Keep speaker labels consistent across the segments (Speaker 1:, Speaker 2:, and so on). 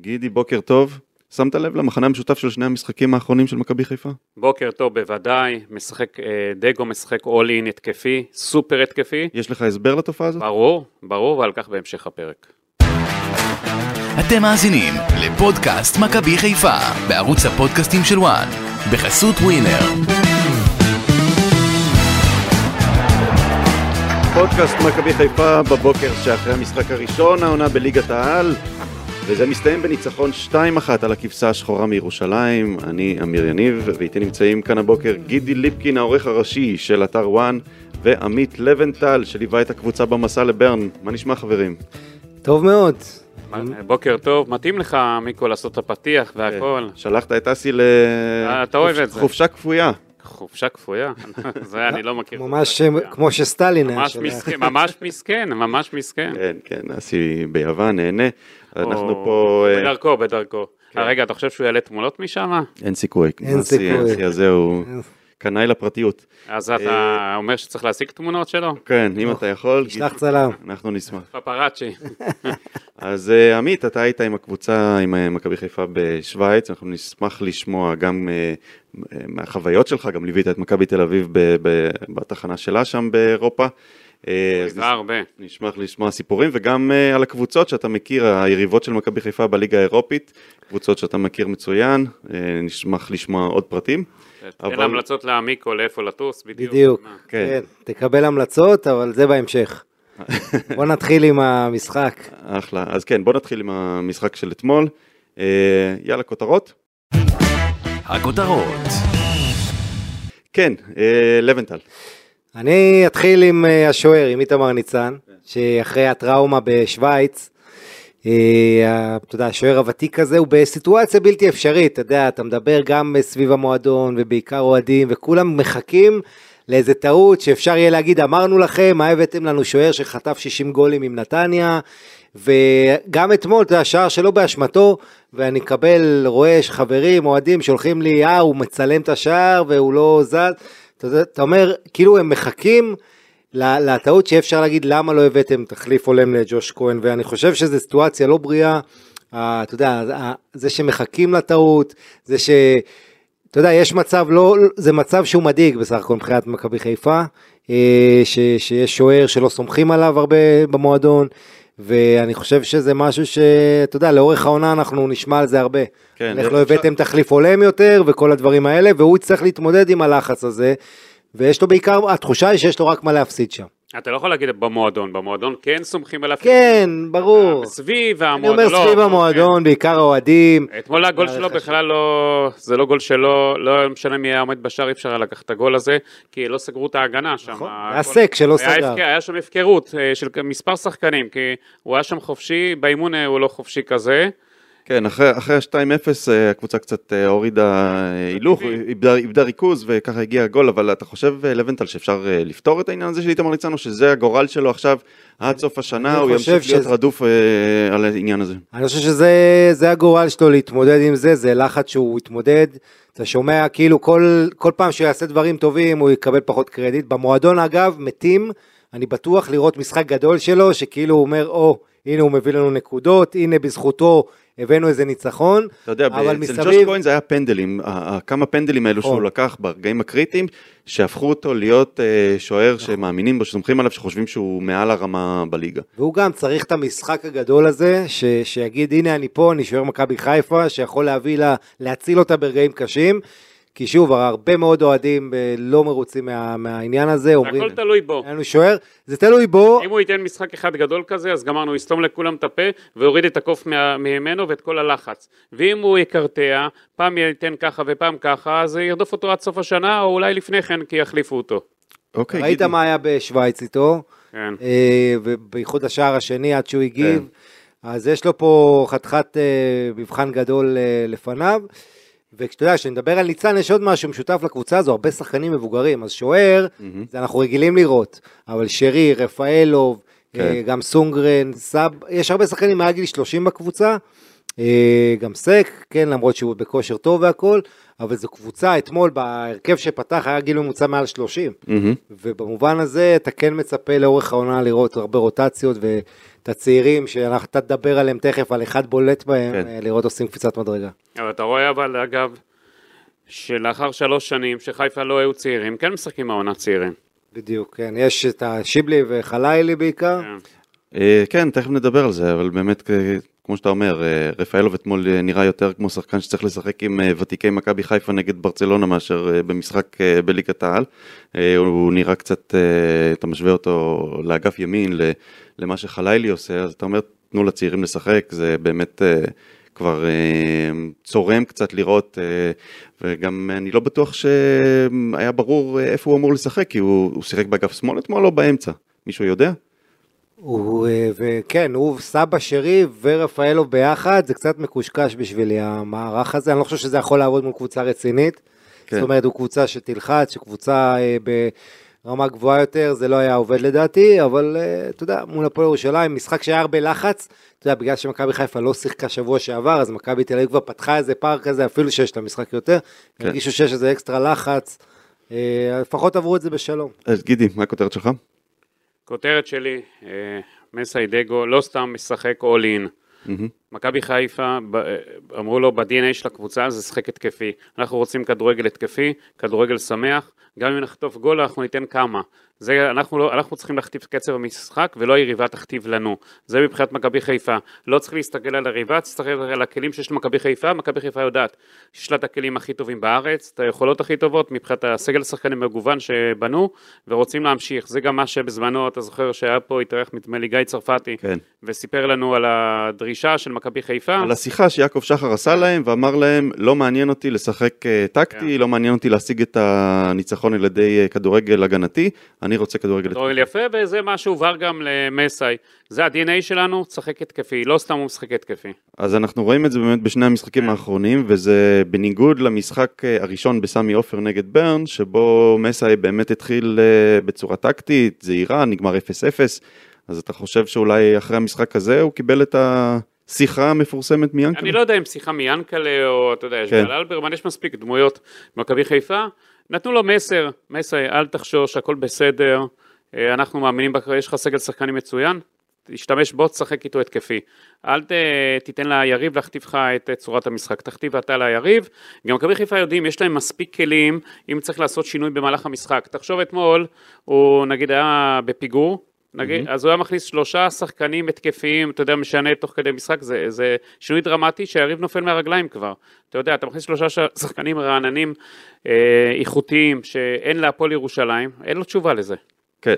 Speaker 1: גידי, בוקר טוב. שמת לב למחנה המשותף של שני המשחקים האחרונים של מכבי חיפה?
Speaker 2: בוקר טוב בוודאי, משחק, אה, דגו משחק אול אין התקפי, סופר התקפי.
Speaker 1: יש לך הסבר לתופעה הזאת?
Speaker 2: ברור, ברור, ועל כך בהמשך הפרק.
Speaker 3: אתם מאזינים לפודקאסט מכבי חיפה בערוץ הפודקאסטים של וואן בחסות ווינר.
Speaker 1: פודקאסט מכבי חיפה בבוקר שאחרי המשחק הראשון העונה בליגת העל וזה מסתיים בניצחון 2-1 על הכבשה השחורה מירושלים. אני אמיר יניב ואיתי נמצאים כאן הבוקר גידי ליפקין העורך הראשי של אתר וואן ועמית לבנטל שליווה את הקבוצה במסע לברן. מה נשמע חברים?
Speaker 4: טוב מאוד.
Speaker 2: בוקר טוב, מתאים לך מיקו לעשות את הפתיח והכל.
Speaker 1: שלחת את אסי
Speaker 2: אה.
Speaker 1: לחופשה כפויה.
Speaker 2: חופשה כפויה? זה אני לא מכיר.
Speaker 4: ממש כמו שסטלין היה.
Speaker 2: מסכן, ממש מסכן, ממש מסכן.
Speaker 1: כן, כן, אסי ביוון נהנה. אנחנו פה... אה,
Speaker 2: בדרכו, בדרכו.
Speaker 1: כן.
Speaker 2: אה, רגע, אתה חושב שהוא יעלה תמונות משם?
Speaker 1: אין סיכוי.
Speaker 4: אין סיכוי.
Speaker 1: הזה הוא קנאי לפרטיות.
Speaker 2: אז אתה אומר שצריך להשיג תמונות שלו?
Speaker 1: כן, אם אתה יכול,
Speaker 4: תשלח צלם.
Speaker 1: אנחנו נשמח.
Speaker 2: פפראצ'י.
Speaker 1: אז אה, עמית, אתה היית עם הקבוצה, עם אה, מכבי חיפה בשוויץ, אנחנו נשמח לשמוע גם אה, אה, מהחוויות שלך, גם ליווית את מכבי תל אביב בתחנה שלה שם באירופה. אה, אז
Speaker 2: הרבה.
Speaker 1: נשמח לשמוע סיפורים, וגם אה, על הקבוצות שאתה מכיר, היריבות של מכבי חיפה בליגה האירופית, קבוצות שאתה מכיר מצוין, אה, נשמח לשמוע עוד פרטים.
Speaker 2: תן
Speaker 1: אבל-
Speaker 2: המלצות לעמיקו לאיפה לטוס, בדיוק.
Speaker 4: בדיוק.
Speaker 1: כן.
Speaker 4: כן. תקבל המלצות, אבל זה בהמשך. בוא נתחיל עם המשחק.
Speaker 1: אחלה. אז כן, בוא נתחיל עם המשחק של אתמול. יאללה, כותרות?
Speaker 3: הכותרות
Speaker 1: כן, לבנטל.
Speaker 4: אני אתחיל עם אה, השוער, עם איתמר ניצן, שאחרי הטראומה בשוויץ, אה, אתה יודע, השוער הוותיק הזה הוא בסיטואציה בלתי אפשרית, אתה יודע, אתה מדבר גם סביב המועדון ובעיקר אוהדים, וכולם מחכים לאיזה טעות שאפשר יהיה להגיד, אמרנו לכם, מה הבאתם לנו שוער שחטף 60 גולים עם נתניה, וגם אתמול, אתה יודע, שער שלא באשמתו, ואני מקבל, רואה חברים, אוהדים, שולחים לי, אה, הוא מצלם את השער והוא לא זז. אתה, אתה אומר, כאילו הם מחכים לטעות שאי אפשר להגיד למה לא הבאתם תחליף הולם לג'וש כהן, ואני חושב שזו סיטואציה לא בריאה. אה, אתה יודע, זה שמחכים לטעות, זה ש... אתה יודע, יש מצב, לא, זה מצב שהוא מדאיג בסך הכל מבחינת מכבי חיפה, אה, ש, שיש שוער שלא סומכים עליו הרבה במועדון, ואני חושב שזה משהו שאתה יודע, לאורך העונה אנחנו נשמע על זה הרבה.
Speaker 1: כן,
Speaker 4: איך לא
Speaker 1: אפשר-
Speaker 4: הבאתם תחליף הולם יותר וכל הדברים האלה, והוא יצטרך להתמודד עם הלחץ הזה, ויש לו בעיקר, התחושה היא שיש לו רק מה להפסיד שם.
Speaker 2: אתה לא יכול להגיד במועדון, במועדון כן סומכים עליו.
Speaker 4: כן, ברור.
Speaker 2: סביב
Speaker 4: אני
Speaker 2: המועדון.
Speaker 4: אומר
Speaker 2: לא,
Speaker 4: סביב
Speaker 2: כן.
Speaker 4: המועדון, בעיקר האוהדים.
Speaker 2: אתמול הגול שלו
Speaker 4: חשוב.
Speaker 2: בכלל לא, זה לא גול שלו, לא משנה מי היה עומד בשער, אי אפשר היה לקחת את הגול הזה, כי לא סגרו את ההגנה שם.
Speaker 4: נכון, היה סק שלא
Speaker 2: היה
Speaker 4: סגר.
Speaker 2: היה שם הפקרות אה, של מספר שחקנים, כי הוא היה שם חופשי, באימון אה, הוא לא חופשי כזה.
Speaker 1: כן, אחרי, אחרי ה-2-0 אה, הקבוצה קצת אה, הורידה אה, הילוך, איבדה, איבדה ריכוז וככה הגיע הגול, אבל אתה חושב, לבנטל, שאפשר לפתור את העניין הזה של איתמר ניצן, או שזה הגורל שלו עכשיו עד סוף השנה, הוא ימשיך להיות
Speaker 4: שזה-
Speaker 1: רדוף אה, על העניין הזה?
Speaker 4: אני חושב שזה זה הגורל שלו להתמודד עם זה, זה לחץ שהוא יתמודד. אתה שומע כאילו כל, כל פעם שהוא יעשה דברים טובים הוא יקבל פחות קרדיט. במועדון אגב מתים, אני בטוח לראות משחק גדול שלו, שכאילו הוא אומר, או, הנה הוא מביא לנו נקודות, הנה בזכותו הבאנו איזה ניצחון.
Speaker 1: אתה יודע,
Speaker 4: אבל
Speaker 1: אצל ג'וש
Speaker 4: מסביב,
Speaker 1: כהן זה היה פנדלים, כמה פנדלים האלו שהוא
Speaker 4: נכון.
Speaker 1: לקח ברגעים הקריטיים, שהפכו אותו להיות אה, שוער שמאמינים בו, שסומכים עליו, שחושבים שהוא מעל הרמה בליגה.
Speaker 4: והוא גם צריך את המשחק הגדול הזה, ש, שיגיד הנה אני פה, אני שוער מכבי חיפה, שיכול להביא לה, להציל אותה ברגעים קשים. כי שוב, הרבה מאוד אוהדים אה, לא מרוצים מה, מהעניין הזה,
Speaker 2: זה
Speaker 4: אומרים,
Speaker 2: הכל תלוי בו.
Speaker 4: אין לנו שוער, זה תלוי בו,
Speaker 2: אם הוא ייתן משחק אחד גדול כזה, אז גמרנו, הוא יסתום לכולם את הפה ויוריד את הקוף מה- ממנו ואת כל הלחץ. ואם הוא יקרטע, פעם ייתן ככה ופעם ככה, אז ירדוף אותו עד סוף השנה, או אולי לפני כן, כי יחליפו אותו.
Speaker 1: אוקיי,
Speaker 4: ראית
Speaker 1: גידי.
Speaker 4: מה היה בשוויץ איתו,
Speaker 2: כן.
Speaker 4: אה, ובייחוד השער השני עד שהוא הגיב,
Speaker 1: כן.
Speaker 4: אז יש לו פה חתיכת אה, מבחן גדול אה, לפניו. וכשאתה יודע, כשנדבר על ניצן, יש עוד משהו משותף לקבוצה הזו, הרבה שחקנים מבוגרים, אז שוער, זה אנחנו רגילים לראות, אבל שרי, רפאלוב,
Speaker 1: כן.
Speaker 4: אה, גם סונגרן, סאב, יש הרבה שחקנים מעל גיל 30 בקבוצה, גם סק, כן, למרות שהוא בכושר טוב והכל, אבל זו קבוצה, אתמול בהרכב שפתח היה גיל ממוצע מעל 30,
Speaker 1: מהמם.
Speaker 4: ובמובן הזה אתה כן מצפה לאורך העונה לראות הרבה רוטציות, ואת הצעירים שאתה תדבר עליהם תכף, על אחד בולט בהם,
Speaker 1: כן.
Speaker 4: אה, לראות עושים קפיצת מדרגה.
Speaker 2: אבל אתה רואה אבל, אגב, שלאחר שלוש שנים שחיפה לא היו צעירים, כן משחקים העונה צעירים.
Speaker 4: בדיוק, כן, יש את השיבלי וחלילי בעיקר,
Speaker 2: כן.
Speaker 1: אה, כן, תכף נדבר על זה, אבל באמת, כמו שאתה אומר, אה, רפאלוב אתמול אה, נראה יותר כמו שחקן שצריך לשחק עם אה, ותיקי מכבי חיפה נגד ברצלונה מאשר במשחק בליגת העל. הוא נראה קצת, אתה משווה אותו לאגף ימין, למה שחלילי עושה, אז אתה אומר, תנו לצעירים לשחק, זה באמת כבר צורם קצת לראות, וגם אני לא בטוח שהיה ברור איפה הוא אמור לשחק, כי הוא, הוא שיחק באגף שמאל אתמול או באמצע? מישהו יודע?
Speaker 4: הוא, אה, וכן, הוא סבא שרי ורפאלוב ביחד, זה קצת מקושקש בשבילי המערך הזה, אני לא חושב שזה יכול לעבוד מול קבוצה רצינית.
Speaker 1: כן.
Speaker 4: זאת אומרת, הוא קבוצה שתלחץ, שקבוצה אה, ברמה גבוהה יותר, זה לא היה עובד לדעתי, אבל אה, אתה יודע, מול הפועל ירושלים, משחק שהיה הרבה לחץ, אתה יודע, בגלל שמכבי חיפה לא שיחקה שבוע שעבר, אז מכבי תל אביב כבר פתחה איזה פער כזה, אפילו שיש לה משחק יותר,
Speaker 1: כן.
Speaker 4: הרגישו שיש איזה אקסטרה לחץ, אה, לפחות עברו את זה בשלום.
Speaker 1: אז גידי, מה הכותרת שלך?
Speaker 2: כותרת שלי, אה, מסיידגו לא סתם משחק all in.
Speaker 1: מהמם.
Speaker 2: מכבי חיפה, אה, אמרו לו ב-DNA של הקבוצה זה שחק התקפי. אנחנו רוצים כדורגל התקפי, כדורגל שמח, גם אם נחטוף גול אנחנו ניתן כמה. זה, אנחנו, לא, אנחנו צריכים להכתיב קצב המשחק ולא היריבה תכתיב לנו. זה מבחינת מכבי חיפה. לא צריך להסתכל על היריבה, להסתכל על הכלים שיש למכבי חיפה, מכבי חיפה יודעת שיש לה את הכלים הכי טובים בארץ, את היכולות הכי טובות מבחינת הסגל השחקנים המגוון שבנו, ורוצים להמשיך. זה גם מה שבזמנו, אתה זוכר שהיה פה, התארח נדמה לי גיא צרפתי,
Speaker 1: כן.
Speaker 2: וסיפר לנו על הדרישה של מכבי חיפה.
Speaker 1: על השיחה שיעקב שחר עשה להם ואמר להם לא מעניין אותי לשחק אה, טקטי, לא מעניין אותי להשיג את הניצחון על ידי אה, כדורגל הגנתי, אני רוצה כדורגל
Speaker 2: כדורגל יפה, וזה מה שהובהר גם למסאי. זה ה-DNA שלנו, תשחק התקפי, לא סתם הוא משחק התקפי.
Speaker 1: אז אנחנו רואים את זה באמת בשני המשחקים
Speaker 2: כן.
Speaker 1: האחרונים, וזה בניגוד למשחק אה, הראשון בסמי עופר נגד ברן, שבו מסאי באמת התחיל בצורה טקטית, זהירה, נגמר 0-0, אז אתה חושב שאולי אחרי המשחק הזה הוא קיבל את השיחה המפורסמת מיאנקל'ה?
Speaker 2: אני לא יודע אם שיחה מיאנקלה, או אתה יודע, יש
Speaker 1: כן.
Speaker 2: אלברמן, יש מספיק דמויות במכבי חיפה. נתנו לו מסר, מסאי, אל תחשוש, הכל בסדר, אה, אנחנו מאמינים, יש לך סגל שחקנים מצוין, תשתמש בו, תשחק איתו התקפי. אל ת, תיתן ליריב להכתיב לך את צורת המשחק, תכתיב אתה ליריב. גם מכבי חיפה יודעים, יש להם מספיק כלים, אם צריך לעשות שינוי במהלך המשחק. תחשוב אתמול, הוא נגיד היה בפיגור, נגיד, אז הוא היה מכניס שלושה שחקנים התקפיים, אתה יודע, משנה תוך כדי משחק, זה, זה שינוי דרמטי שהיריב נופל מהרגליים כבר. אתה יודע, אתה מכניס שלושה שחקנים רעננים אה, איכותיים שאין להפועל ירושלים, אין לו תשובה לזה.
Speaker 1: כן,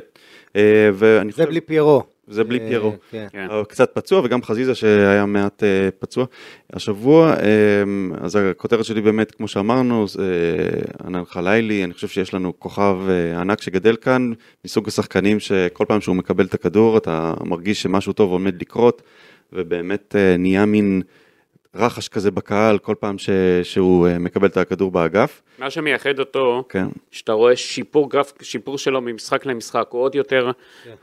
Speaker 1: אה, ואני
Speaker 4: זה
Speaker 1: חושב,
Speaker 4: בלי פיירו.
Speaker 1: זה בלי
Speaker 4: אה,
Speaker 1: פיירו.
Speaker 4: כן.
Speaker 2: כן.
Speaker 1: אבל קצת פצוע וגם חזיזה שהיה מעט אה, פצוע השבוע אה, אז הכותרת שלי באמת כמו שאמרנו זה אה, ענן חלילי אני חושב שיש לנו כוכב אה, ענק שגדל כאן מסוג השחקנים שכל פעם שהוא מקבל את הכדור אתה מרגיש שמשהו טוב עומד לקרות ובאמת אה, נהיה מין רחש כזה בקהל כל פעם ש, שהוא אה, מקבל את הכדור באגף
Speaker 2: מה שמייחד אותו,
Speaker 1: כן
Speaker 2: שאתה רואה שיפור גרף, שיפור שלו ממשחק למשחק, הוא עוד יותר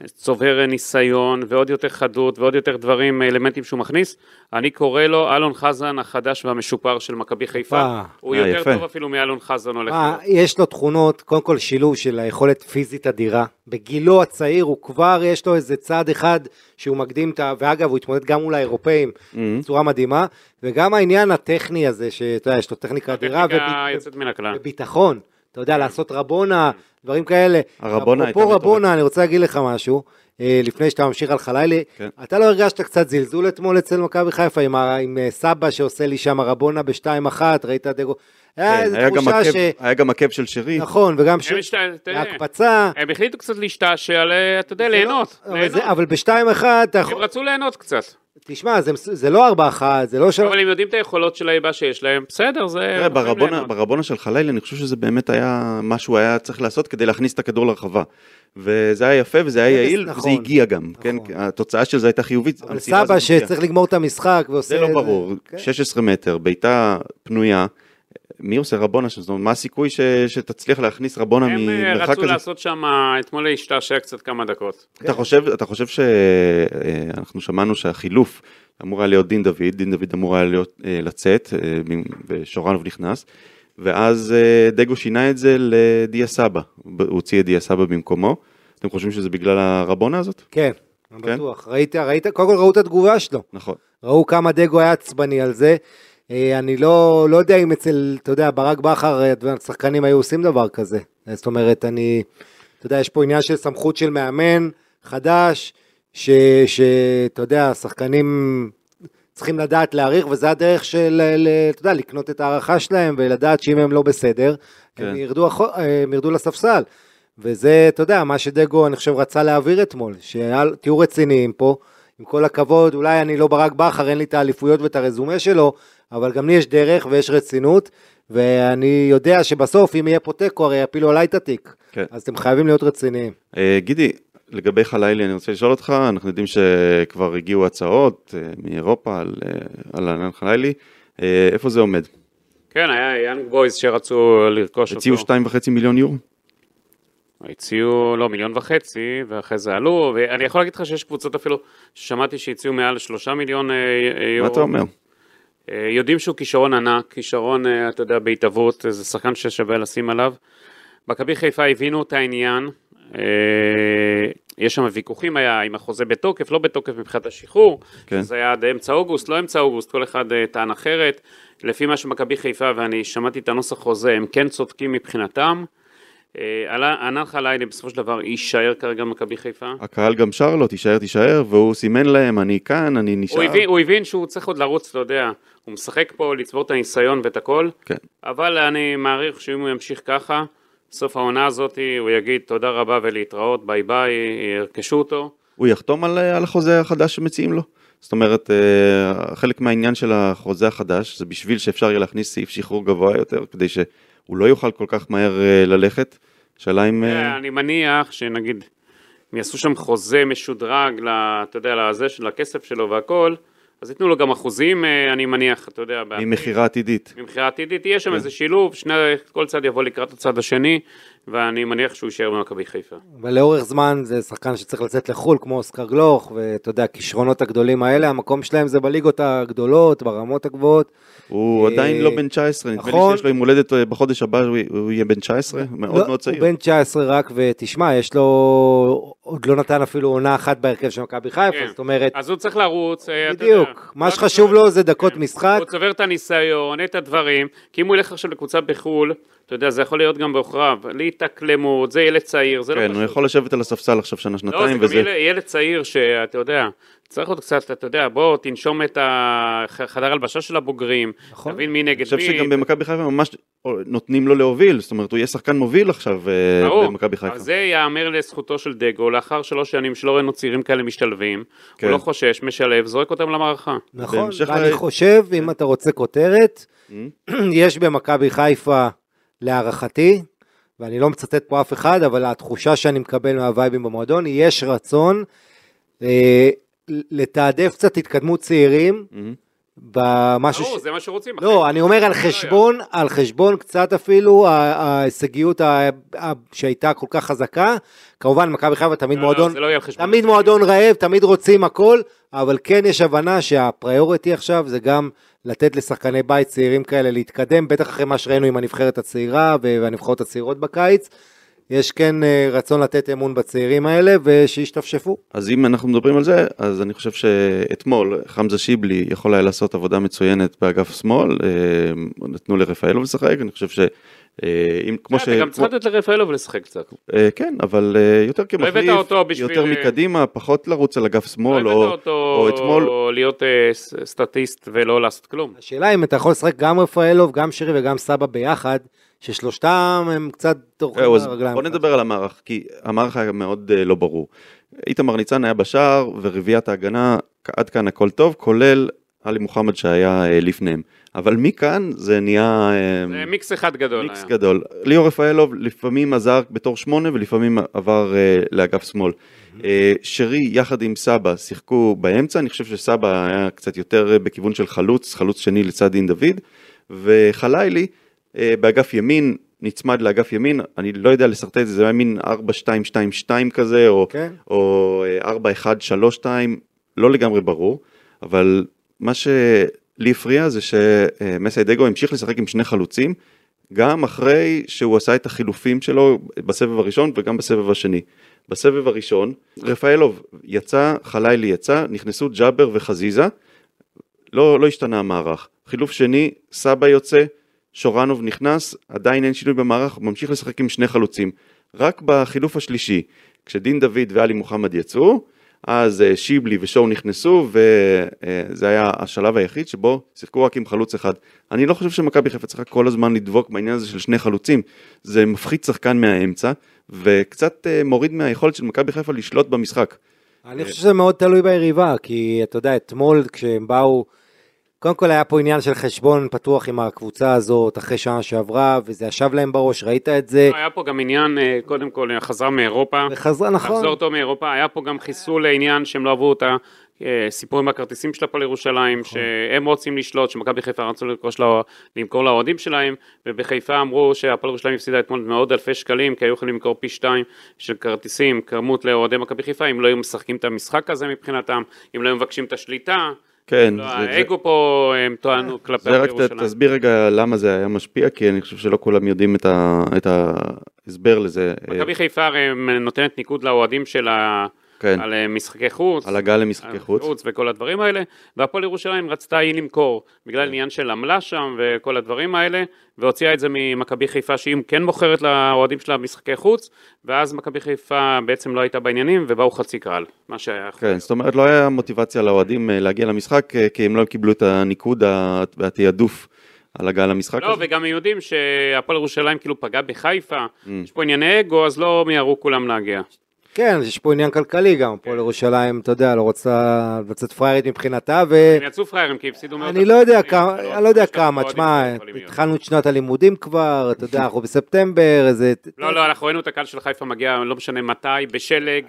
Speaker 2: צובר ניסיון ועוד יותר חדות ועוד יותר דברים, אלמנטים שהוא מכניס. אני קורא לו אלון חזן החדש והמשופר של מכבי חיפה.
Speaker 4: אה,
Speaker 2: הוא
Speaker 1: אה,
Speaker 2: יותר
Speaker 1: יפה.
Speaker 2: טוב אפילו מאלון חזן הולך.
Speaker 4: אה. יש לו תכונות, קודם כל שילוב של היכולת פיזית אדירה. בגילו הצעיר הוא כבר, יש לו איזה צעד אחד שהוא מקדים את ה... ואגב, הוא התמודד גם מול האירופאים בצורה מדהימה, וגם העניין הטכני הזה, שאתה יודע, יש לו טכניקה אדירה. וביטחון. אתה יודע, לעשות רבונה, דברים כאלה.
Speaker 1: הרבונה הייתה
Speaker 4: אפרופו. רבונה, אני רוצה להגיד לך משהו, אה, לפני שאתה ממשיך על חלילי,
Speaker 1: כן.
Speaker 4: אתה לא הרגשת קצת זלזול אתמול אצל מכבי חיפה עם ה- עם אה, סבא שעושה לי שם רבונה בשתיים אחת, ראית דגו? היה
Speaker 1: כן,
Speaker 4: איזו
Speaker 1: היה,
Speaker 4: תחושה
Speaker 1: עקב,
Speaker 4: ש...
Speaker 1: היה גם עקב של שרי
Speaker 4: נכון, וגם ש... ההקפצה,
Speaker 2: הם החליטו קצת להשתעשע, ל- אתה יודע, ליהנות.
Speaker 4: אבל
Speaker 2: ליהנות.
Speaker 4: אבל בשתיים אתה
Speaker 2: הם. רצו ליהנות קצת.
Speaker 4: תשמע, זה- זה לא ארבע אחת, זה לא של...
Speaker 2: אבל הם יודעים את היכולות של היבה שיש להם, בסדר, זה...
Speaker 1: תראה, ברבונה. ברבונה של חלילי, אני חושב שזה באמת היה מה שהוא היה צריך לעשות כדי להכניס את הכדור לרחבה. וזה היה יפה וזה היה
Speaker 4: זה
Speaker 1: יעיל,
Speaker 4: נכון,
Speaker 1: וזה הגיע גם, כן?
Speaker 4: נכון.
Speaker 1: התוצאה של זה הייתה חיובית.
Speaker 4: אבל סבא. שצריך לגמור את המשחק ועושה...
Speaker 1: זה לא ברור,
Speaker 4: כן.
Speaker 1: 16 מטר, בעיטה פנויה, מי עושה רבונה? זאת אומרת, מה הסיכוי ש- שתצליח להכניס רבונה
Speaker 2: הם אה,
Speaker 1: ממרחק
Speaker 2: רצו
Speaker 1: כזה?
Speaker 2: לעשות שם, אתמול להשתעשע קצת כמה דקות.
Speaker 1: אתה חושב, אתה חושב שאנחנו שמענו שהחילוף אמור היה להיות דין דוד, דין דוד אמור היה להיות, אה, לצאת, אה, ושורנוב נכנס, ואז אה, דגו שינה את זה לדיה סבא, הוא הוציא את דיה סבא במקומו. אתם חושבים שזה בגלל הרבונה הזאת?
Speaker 4: כן, אני
Speaker 1: כן?
Speaker 4: בטוח. ראית, ראית, קודם כל ראו את התגובה שלו.
Speaker 1: נכון.
Speaker 4: ראו כמה דגו היה עצבני על זה. אה, אני לא, לא יודע אם אצל, אתה יודע, ברק בכר, אה, השחקנים היו עושים דבר כזה. אה, זאת אומרת, אני, אתה יודע, יש פה עניין של סמכות של מאמן חדש, שאתה יודע, השחקנים צריכים לדעת להעריך, וזה הדרך של, אתה יודע, לקנות את ההערכה שלהם, ולדעת שאם הם לא בסדר,
Speaker 1: כן.
Speaker 4: הם, ירדו, אה, הם ירדו לספסל. וזה, אתה יודע, מה שדגו, אני חושב, רצה להעביר אתמול, שתהיו רציניים פה, עם כל הכבוד, אולי אני לא ברק בכר, אין לי את האליפויות ואת הרזומה שלו, אבל גם לי יש דרך ויש רצינות, ואני יודע שבסוף, אם יהיה פה תיקו, הרי יפילו עליי את התיק.
Speaker 1: כן.
Speaker 4: אז אתם חייבים להיות רציניים.
Speaker 1: אה, גידי, לגבי חלילי אני רוצה לשאול אותך, אנחנו יודעים שכבר הגיעו הצעות אה, מאירופה על, אה, על ענן חלילי, אה, איפה זה עומד?
Speaker 2: כן, היה יאנג בויז שרצו לרכוש אותו.
Speaker 1: הציעו 2.5 מיליון יורו?
Speaker 2: הציעו, לא, מיליון וחצי, ואחרי זה עלו, ואני יכול להגיד לך שיש קבוצות אפילו, ששמעתי שהציעו מעל שלושה מיליון יורו.
Speaker 1: מה אתה אומר?
Speaker 2: אה, יודעים שהוא כישרון ענק, כישרון, אה, אתה יודע, בהתהוות, זה שחקן ששווה לשים עליו. מכבי חיפה הבינו את העניין, אה, יש שם ויכוחים היה אם החוזה בתוקף, לא בתוקף מבחינת השחרור,
Speaker 1: כן.
Speaker 2: זה היה עד אמצע אוגוסט, לא אמצע אוגוסט, כל אחד טען אחרת. לפי מה שמכבי חיפה, ואני שמעתי את הנוסח חוזה, הם כן צודקים מבחינתם. אה, ענן חלילי בסופו של דבר יישאר כרגע במכבי חיפה.
Speaker 1: הקהל גם שר לו, תישאר, תישאר, והוא סימן להם, אני כאן, אני נשאר.
Speaker 2: הוא הבין, הוא הבין שהוא צריך עוד לרוץ, אתה יודע, הוא משחק פה לצבור את הניסיון ואת הכל,
Speaker 1: כן.
Speaker 2: אבל אני מעריך שאם הוא ימשיך ככה, סוף העונה הזאת הוא יגיד תודה רבה ולהתראות, ביי ביי, ירכשו אותו.
Speaker 1: הוא יחתום על, על החוזה החדש שמציעים לו? זאת אומרת, אה, חלק מהעניין של החוזה החדש זה בשביל שאפשר יהיה להכניס סעיף שחרור גבוה יותר, כדי שהוא לא יוכל כל כך מהר אה, ללכת. שאלה אם... אה,
Speaker 2: אני מניח שנגיד, אם יעשו שם חוזה משודרג, אתה יודע, לזה של הכסף שלו והכל, אז ייתנו לו גם אחוזים, אה, אני מניח, אתה יודע.
Speaker 1: ממכירה עתידית.
Speaker 2: ממכירה עתידית, יהיה שם
Speaker 1: כן.
Speaker 2: איזה שילוב, כל צד יבוא לקראת הצד השני, ואני מניח שהוא יישאר במכבי חיפה.
Speaker 4: אבל לאורך זמן זה שחקן שצריך לצאת לחו"ל, כמו אוסקר גלוך, ואתה יודע, הכישרונות הגדולים האלה, המקום שלהם זה בליגות הגדולות, ברמות הגבוהות.
Speaker 1: הוא
Speaker 4: אה,
Speaker 1: עדיין לא בן 19, נדמה לי
Speaker 4: נכון.
Speaker 1: שיש לו יום הולדת אה, בחודש הבא, הוא- יהיה בן 19, מאוד
Speaker 4: לא,
Speaker 1: מאוד צעיר.
Speaker 4: הוא בן 19 רק, ותשמע, יש לו, עוד לא נתן אפילו עונה אחת בהרכב של מכבי חיפה,
Speaker 2: כן.
Speaker 4: זאת אומרת,
Speaker 2: אז הוא צריך לרוץ, אה, אתה יודע.
Speaker 4: בדיוק, מה שחשוב לו זה דקות משחק.
Speaker 2: הוא צובר את הניסיון, את הדברים, כי אם הוא ילך עכשיו לקבוצה בחו"ל, אתה יודע, זה יכול להיות גם בעוכריו, להתאקלמות, זה ילד צעיר, זה לא
Speaker 1: כן,
Speaker 2: פשוט.
Speaker 1: הוא יכול לשבת על הספסל עכשיו שנה,
Speaker 2: לא,
Speaker 1: שנתיים,
Speaker 2: זה גם
Speaker 1: וזה...
Speaker 2: ילד, ילד צעיר שאתה יודע, צריך עוד קצת, אתה יודע, בוא תנשום את החדר הלבשה של הבוגרים,
Speaker 4: נכון.
Speaker 2: תבין מי נגד
Speaker 1: אני
Speaker 2: מי.
Speaker 1: חושב שגם במכבי חיפה ממש נותנים לו להוביל, זאת אומרת, הוא יהיה שחקן מוביל עכשיו אה. במכבי חיפה.
Speaker 2: זה ייאמר לזכותו של דגו, לאחר שלוש שנים שלא ראינו צעירים כאלה משתלבים,
Speaker 1: כן.
Speaker 2: הוא לא חושש, משלב, זורק אותם למערכה.
Speaker 4: נכון, ואני
Speaker 1: ל-
Speaker 4: חושב, אם אתה רוצה כותרת, יש במכבי חיפה, להערכתי, ואני לא מצטט פה אף אחד, אבל התחושה שאני מקבל מהווייבים במועדון, יש רצון אה, לתעדף קצת התקדמות צעירים,
Speaker 1: מהמם.
Speaker 4: במשהו
Speaker 2: ברור,
Speaker 4: ש...
Speaker 2: זה מה שרוצים.
Speaker 4: לא. אני אומר על חשבון, על חשבון קצת אפילו ההישגיות ה- ה- שהייתה כל כך חזקה. כמובן, מכבי חיפה תמיד
Speaker 2: לא, לא,
Speaker 4: מועדון,
Speaker 2: לא חשבון.
Speaker 4: תמיד מועדון רעב, תמיד רוצים הכל, אבל כן יש הבנה שהפריוריטי עכשיו זה גם לתת לשחקני בית צעירים כאלה להתקדם, בטח אחרי מה שראינו עם הנבחרת הצעירה והנבחרות הצעירות בקיץ. יש כן אה, רצון לתת אמון בצעירים האלה ושישתפשפו.
Speaker 1: אז אם אנחנו מדברים על זה, אז אני חושב שאתמול חמזה שיבלי יכול היה לעשות עבודה מצוינת באגף שמאל, אה, נתנו לרפאלוב לשחק, אני חושב ש... אה, אם כמו ש...
Speaker 2: אתה גם צריך לתת לרפאלוב לשחק קצת.
Speaker 1: כן, אבל יותר כמחליף,
Speaker 2: בשביל-
Speaker 1: יותר מקדימה, פחות לרוץ על אגף
Speaker 2: לא
Speaker 1: שמאל,
Speaker 2: הבאת
Speaker 1: או
Speaker 2: אותו
Speaker 1: או אתמול,
Speaker 2: להיות סטטיסט ולא לעשות כלום.
Speaker 4: השאלה אם אתה יכול לשחק גם רפאלוב, גם שירי וגם סבא ביחד, ששלושתם הם קצת דורכים
Speaker 1: זהו, אז
Speaker 4: ברגליים.
Speaker 1: בוא נדבר על המערך, כי המערך היה מאוד אה, לא ברור. איתמר ניצן היה בשער, ורביעיית ההגנה, עד כאן הכל טוב, כולל עלי מוחמד שהיה אה, לפניהם. אבל מכאן זה נהיה אה,
Speaker 2: זה מיקס אחד גדול
Speaker 1: מיקס
Speaker 2: היה.
Speaker 1: גדול. ליאור רפאלוב לפעמים עזר בתור שמונה ולפעמים עבר אה, לאגף שמאל. אה, שרי יחד עם סבא שיחקו באמצע, אני חושב שסבא היה קצת יותר אה, בכיוון של חלוץ, חלוץ שני לצד דין דוד, וחלילי אה, באגף ימין, נצמד לאגף ימין, אני לא יודע לשרטט את זה, זה היה מין 4-2-2-2 כזה, או,
Speaker 4: כן.
Speaker 1: או אה, 4-1-3-2, לא לגמרי ברור. אבל מה שלי הפריע זה שמסיידגו המשיך לשחק עם שני חלוצים, גם אחרי שהוא עשה את החילופים שלו בסבב הראשון וגם בסבב השני. בסבב הראשון, רפאלוב יצא, חלילי יצא, נכנסו ג'אבר וחזיזה, לא, לא השתנה המערך. חילוף שני, סבא יוצא, שורנוב נכנס, עדיין אין שינוי במערך, הוא ממשיך לשחק עם שני חלוצים. רק בחילוף השלישי, כשדין דוד ואלי מוחמד יצאו, אז אה, שיבלי ושואו נכנסו, וזה היה השלב היחיד שבו שיחקו רק עם חלוץ אחד. אני לא חושב שמכבי חיפה צריכה כל הזמן לדבוק בעניין הזה של שני חלוצים. זה מפחית שחקן מהאמצע, וקצת אה, מוריד מהיכולת של מכבי חיפה לשלוט במשחק.
Speaker 4: אני חושב שזה מאוד תלוי ביריבה, כי אתה יודע, אתמול כשהם באו, קודם כל היה פה עניין של חשבון פתוח עם הקבוצה הזאת, אחרי שנה שעברה, וזה ישב להם בראש, ראית את זה,
Speaker 2: היה פה גם עניין, אה, קודם כל, חזרה מאירופה.
Speaker 4: וחזרה, נכון.
Speaker 2: לחזור אותו מאירופה, היה פה גם חיסול לעניין שהם לא אהבו אותה, אה, סיפור עם הכרטיסים של הפועל ירושלים,
Speaker 4: נכון.
Speaker 2: שהם רוצים לשלוט, שמכבי חיפה רצו לה- למכור לאוהדים שלהם, ובחיפה אמרו שהפועל ירושלים הפסידה אתמול מאות אלפי שקלים, כי היו יכולים למכור פי שתיים של כרטיסים, כמות לאוהדי מכבי חיפה, אם לא היו משחקים את המשחק הזה מבחינתם, אם לא היו מבקשים את השליטה,
Speaker 1: כן,
Speaker 2: לא,
Speaker 1: זה-
Speaker 2: האגו פה הם טוענו כלפי
Speaker 1: זה
Speaker 2: הפועל
Speaker 1: רק
Speaker 2: ירושלים.
Speaker 1: תסביר רגע למה זה היה משפיע, כי אני חושב שלא כולם יודעים את ה- את ההסבר לזה.
Speaker 2: מכבי חיפה הרי נותנת ניקוד לאוהדים שלה
Speaker 1: כן,
Speaker 2: על אה, משחקי חוץ.
Speaker 1: על הגעה למשחקי חוץ.
Speaker 2: וכל הדברים האלה, והפועל ירושלים רצתה היא למכור בגלל עניין של עמלה שם וכל הדברים האלה, והוציאה את זה ממכבי חיפה שהיא כן מוכרת לאוהדים שלה משחקי חוץ, ואז מכבי חיפה בעצם לא הייתה בעניינים ובאו חצי קהל, מה שהיה יכול
Speaker 1: כן, זאת אומרת לא היה מוטיבציה לאוהדים אה, להגיע למשחק, אה, כי הם לא קיבלו את הניקוד והתעדוף על הגעה למשחק
Speaker 2: לא,
Speaker 1: הזה.
Speaker 2: וגם הם יודעים שהפועל ירושלים כאילו פגע בחיפה,
Speaker 1: Mm.
Speaker 2: יש פה ענייני אגו, אז לא מיהרו כולם להגיע.
Speaker 4: כן, יש פה עניין כלכלי גם, הפועל ירושלים, אתה יודע, לא רוצה לצאת פריירית מבחינתה, ו...
Speaker 2: הם יצאו פראיירים כי הפסידו מאות
Speaker 4: אני לא יודע כמה,
Speaker 2: לא-
Speaker 4: אני לא יודע כמה, תשמע. התחלנו את שנת הלימודים כבר, אתה יודע, אנחנו בספטמבר, איזה...
Speaker 2: לא, לא, אנחנו ראינו את הקהל של חיפה מגיע, לא משנה מתי, בשלג,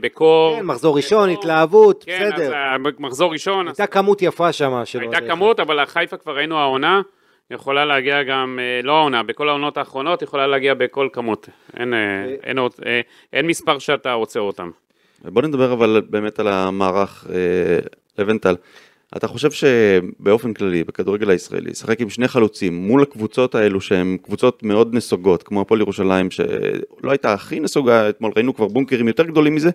Speaker 2: בקור.
Speaker 4: כן, מחזור ראשון. התלהבות,
Speaker 2: כן, אז
Speaker 4: בסדר.
Speaker 2: מחזור ראשון,
Speaker 4: הייתה כמות יפה שם
Speaker 2: הייתה כמות, אבל החיפה כבר ראינו העונה, יכולה להגיע גם, אה, לא העונה, בכל העונות האחרונות יכולה להגיע בכל כמות. אין, אה, אין עוד- אה, אין מספר שאתה עוצר אותם.
Speaker 1: בוא נדבר אבל באמת על המערך אה, לבנטל. אתה חושב שבאופן כללי, בכדורגל הישראלי, לשחק עם שני חלוצים מול הקבוצות האלו שהן קבוצות מאוד נסוגות, כמו הפועל ירושלים, שלא הייתה הכי נסוגה, אתמול ראינו כבר בונקרים יותר גדולים מזה,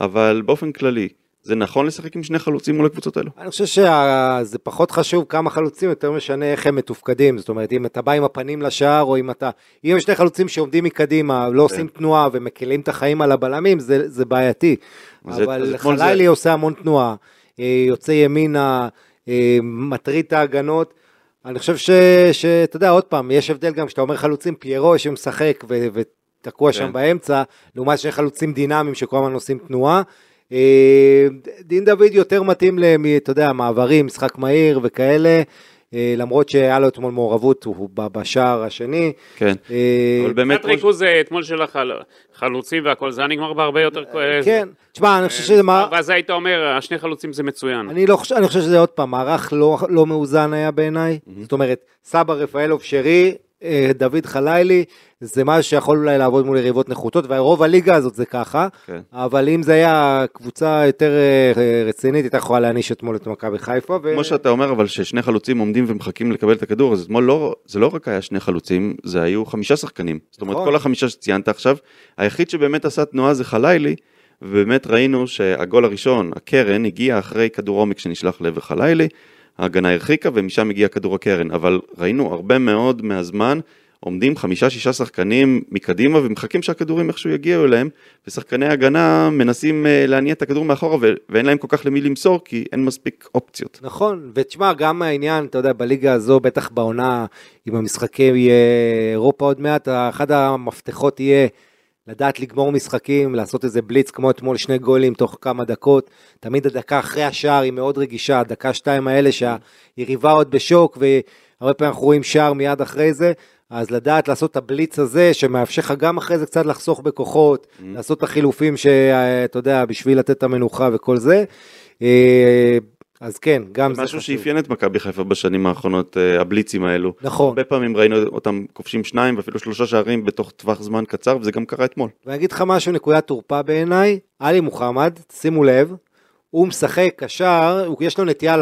Speaker 1: אבל באופן כללי, זה נכון לשחק עם שני חלוצים מול הקבוצות האלו?
Speaker 4: אני חושב שזה פחות חשוב כמה חלוצים, יותר משנה איך הם מתופקדים. זאת אומרת, אם אתה בא עם הפנים לשער, או אם אתה... אם יש שני חלוצים שעומדים מקדימה, לא עושים תנועה ומקלים את החיים על הבלמים, זה, זה בעייתי. אבל חלילי עושה המון תנועה, אה, יוצא ימינה, אה, מטריד את ההגנות. אני חושב ש- שאתה יודע, עוד פעם, יש הבדל גם כשאתה אומר חלוצים, פיירו שמשחק ו- ותקוע שם
Speaker 1: כן.
Speaker 4: באמצע, לעומת שני חלוצים דינמיים שכל הזמן עושים תנועה. אה, דין דוד יותר מתאים למ... אתה יודע, מעברים, משחק מהיר וכאלה, אה, למרות שהיה לו אתמול מעורבות, הוא ב- בשער השני.
Speaker 1: כן,
Speaker 4: אה,
Speaker 1: אבל באמת,
Speaker 2: קצת ריכוז אתמול של החל- חלוצים והכל, זה היה נגמר בהרבה יותר...
Speaker 4: כן, תשמע, אני חושב שזה... מה-
Speaker 2: ואז היית אומר, השני חלוצים זה מצוין.
Speaker 4: אני לא חושב, אני חושב שזה עוד פעם, מערך לא, לא מאוזן היה בעיניי. זאת אומרת, סבא רפאלוב שרי, דוד חלילי, זה משהו שיכול אולי לעבוד מול יריבות נחותות, ורוב הליגה הזאת זה ככה.
Speaker 1: כן.
Speaker 4: אבל אם זה היה קבוצה יותר אה, רצינית, הייתה יכולה להעניש אתמול את מכבי חיפה. ו...
Speaker 1: כמו שאתה אומר, אבל ששני חלוצים עומדים ומחכים לקבל את הכדור, אז אתמול לא, זה לא רק היה שני חלוצים, זה היו חמישה שחקנים. זאת אומרת,
Speaker 4: נכון.
Speaker 1: כל החמישה שציינת עכשיו, היחיד שבאמת עשה תנועה זה חלילי, ובאמת ראינו שהגול הראשון, הקרן, הגיע אחרי כדור עומק שנשלח לעבר חלילי, ההגנה הרחיקה ומשם הגיע כדור הקרן, אבל ראינו הרבה מאוד מהזמן, עומדים חמישה-שישה שחקנים מקדימה ומחכים שהכדורים איכשהו יגיעו אליהם, ושחקני הגנה מנסים אה, להניע את הכדור מאחורה ו- ואין להם כל כך למי למסור, כי אין מספיק אופציות.
Speaker 4: נכון, ותשמע, גם העניין, אתה יודע, בליגה הזו, בטח בעונה, עם המשחקי אה, אירופה עוד מעט, אחד המפתחות יהיה לדעת לגמור משחקים, לעשות איזה בליץ כמו אתמול, שני גולים תוך כמה דקות. תמיד הדקה אחרי השער היא מאוד רגישה, הדקה שתיים האלה שהיריבה עוד בשוק, והרבה פעמים אנחנו רואים שער מיד אחרי זה. אז לדעת לעשות את הבליץ הזה, שמאפשר לך גם אחרי זה קצת לחסוך בכוחות, לעשות את החילופים שאתה יודע, בשביל לתת את המנוחה וכל זה. אז כן, גם
Speaker 1: זה משהו
Speaker 4: חשוב.
Speaker 1: שאפיין את מכבי חיפה בשנים האחרונות, אה, הבליצים האלו.
Speaker 4: נכון.
Speaker 1: הרבה פעמים ראינו אותם כובשים שניים ואפילו שלושה שערים בתוך טווח זמן קצר, וזה גם קרה אתמול.
Speaker 4: ואני אגיד לך משהו, נקודת תורפה בעיניי, עלי מוחמד, שימו לב, הוא משחק קשר, יש לו נטייה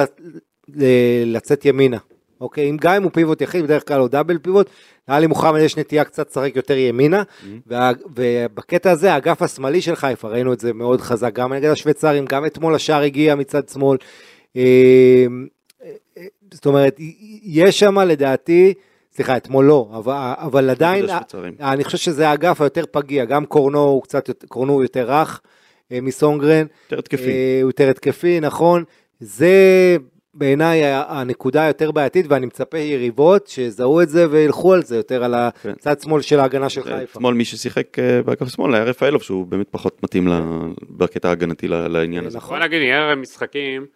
Speaker 4: לצאת ימינה. אוקיי, אם גם אם הוא פיבוט יחיד, בדרך כלל הוא דאבל פיבוט, לאלי מוחמד יש נטייה קצת לשחק יותר ימינה, וה- ובקטע הזה האגף השמאלי של חיפה, ראינו את זה מאוד חזק, גם נגד השוויצרים, גם אתמול השער הגיע מצד שמאל. אה, אה, זאת אומרת, יש שם לדעתי, סליחה, אתמול לא, אבל, אבל עדיין. אני חושב שזה האגף היותר פגיע, גם קורנו הוא קצת, יותר- קורנו הוא יותר רך אה, מסונגרן.
Speaker 1: יותר התקפי.
Speaker 4: הוא יותר התקפי, נכון. זה בעיניי הנקודה היותר בעייתית, ואני מצפה יריבות שיזהו את זה וילכו על זה יותר על
Speaker 1: כן.
Speaker 4: הצד שמאל של ההגנה של חיפה.
Speaker 1: אתמול מי ששיחק באגף שמאל היה רפאלוב, שהוא באמת פחות מתאים בקטע ההגנתי לעניין הזה.
Speaker 4: נכון.
Speaker 2: נגיד, יהיה משחקים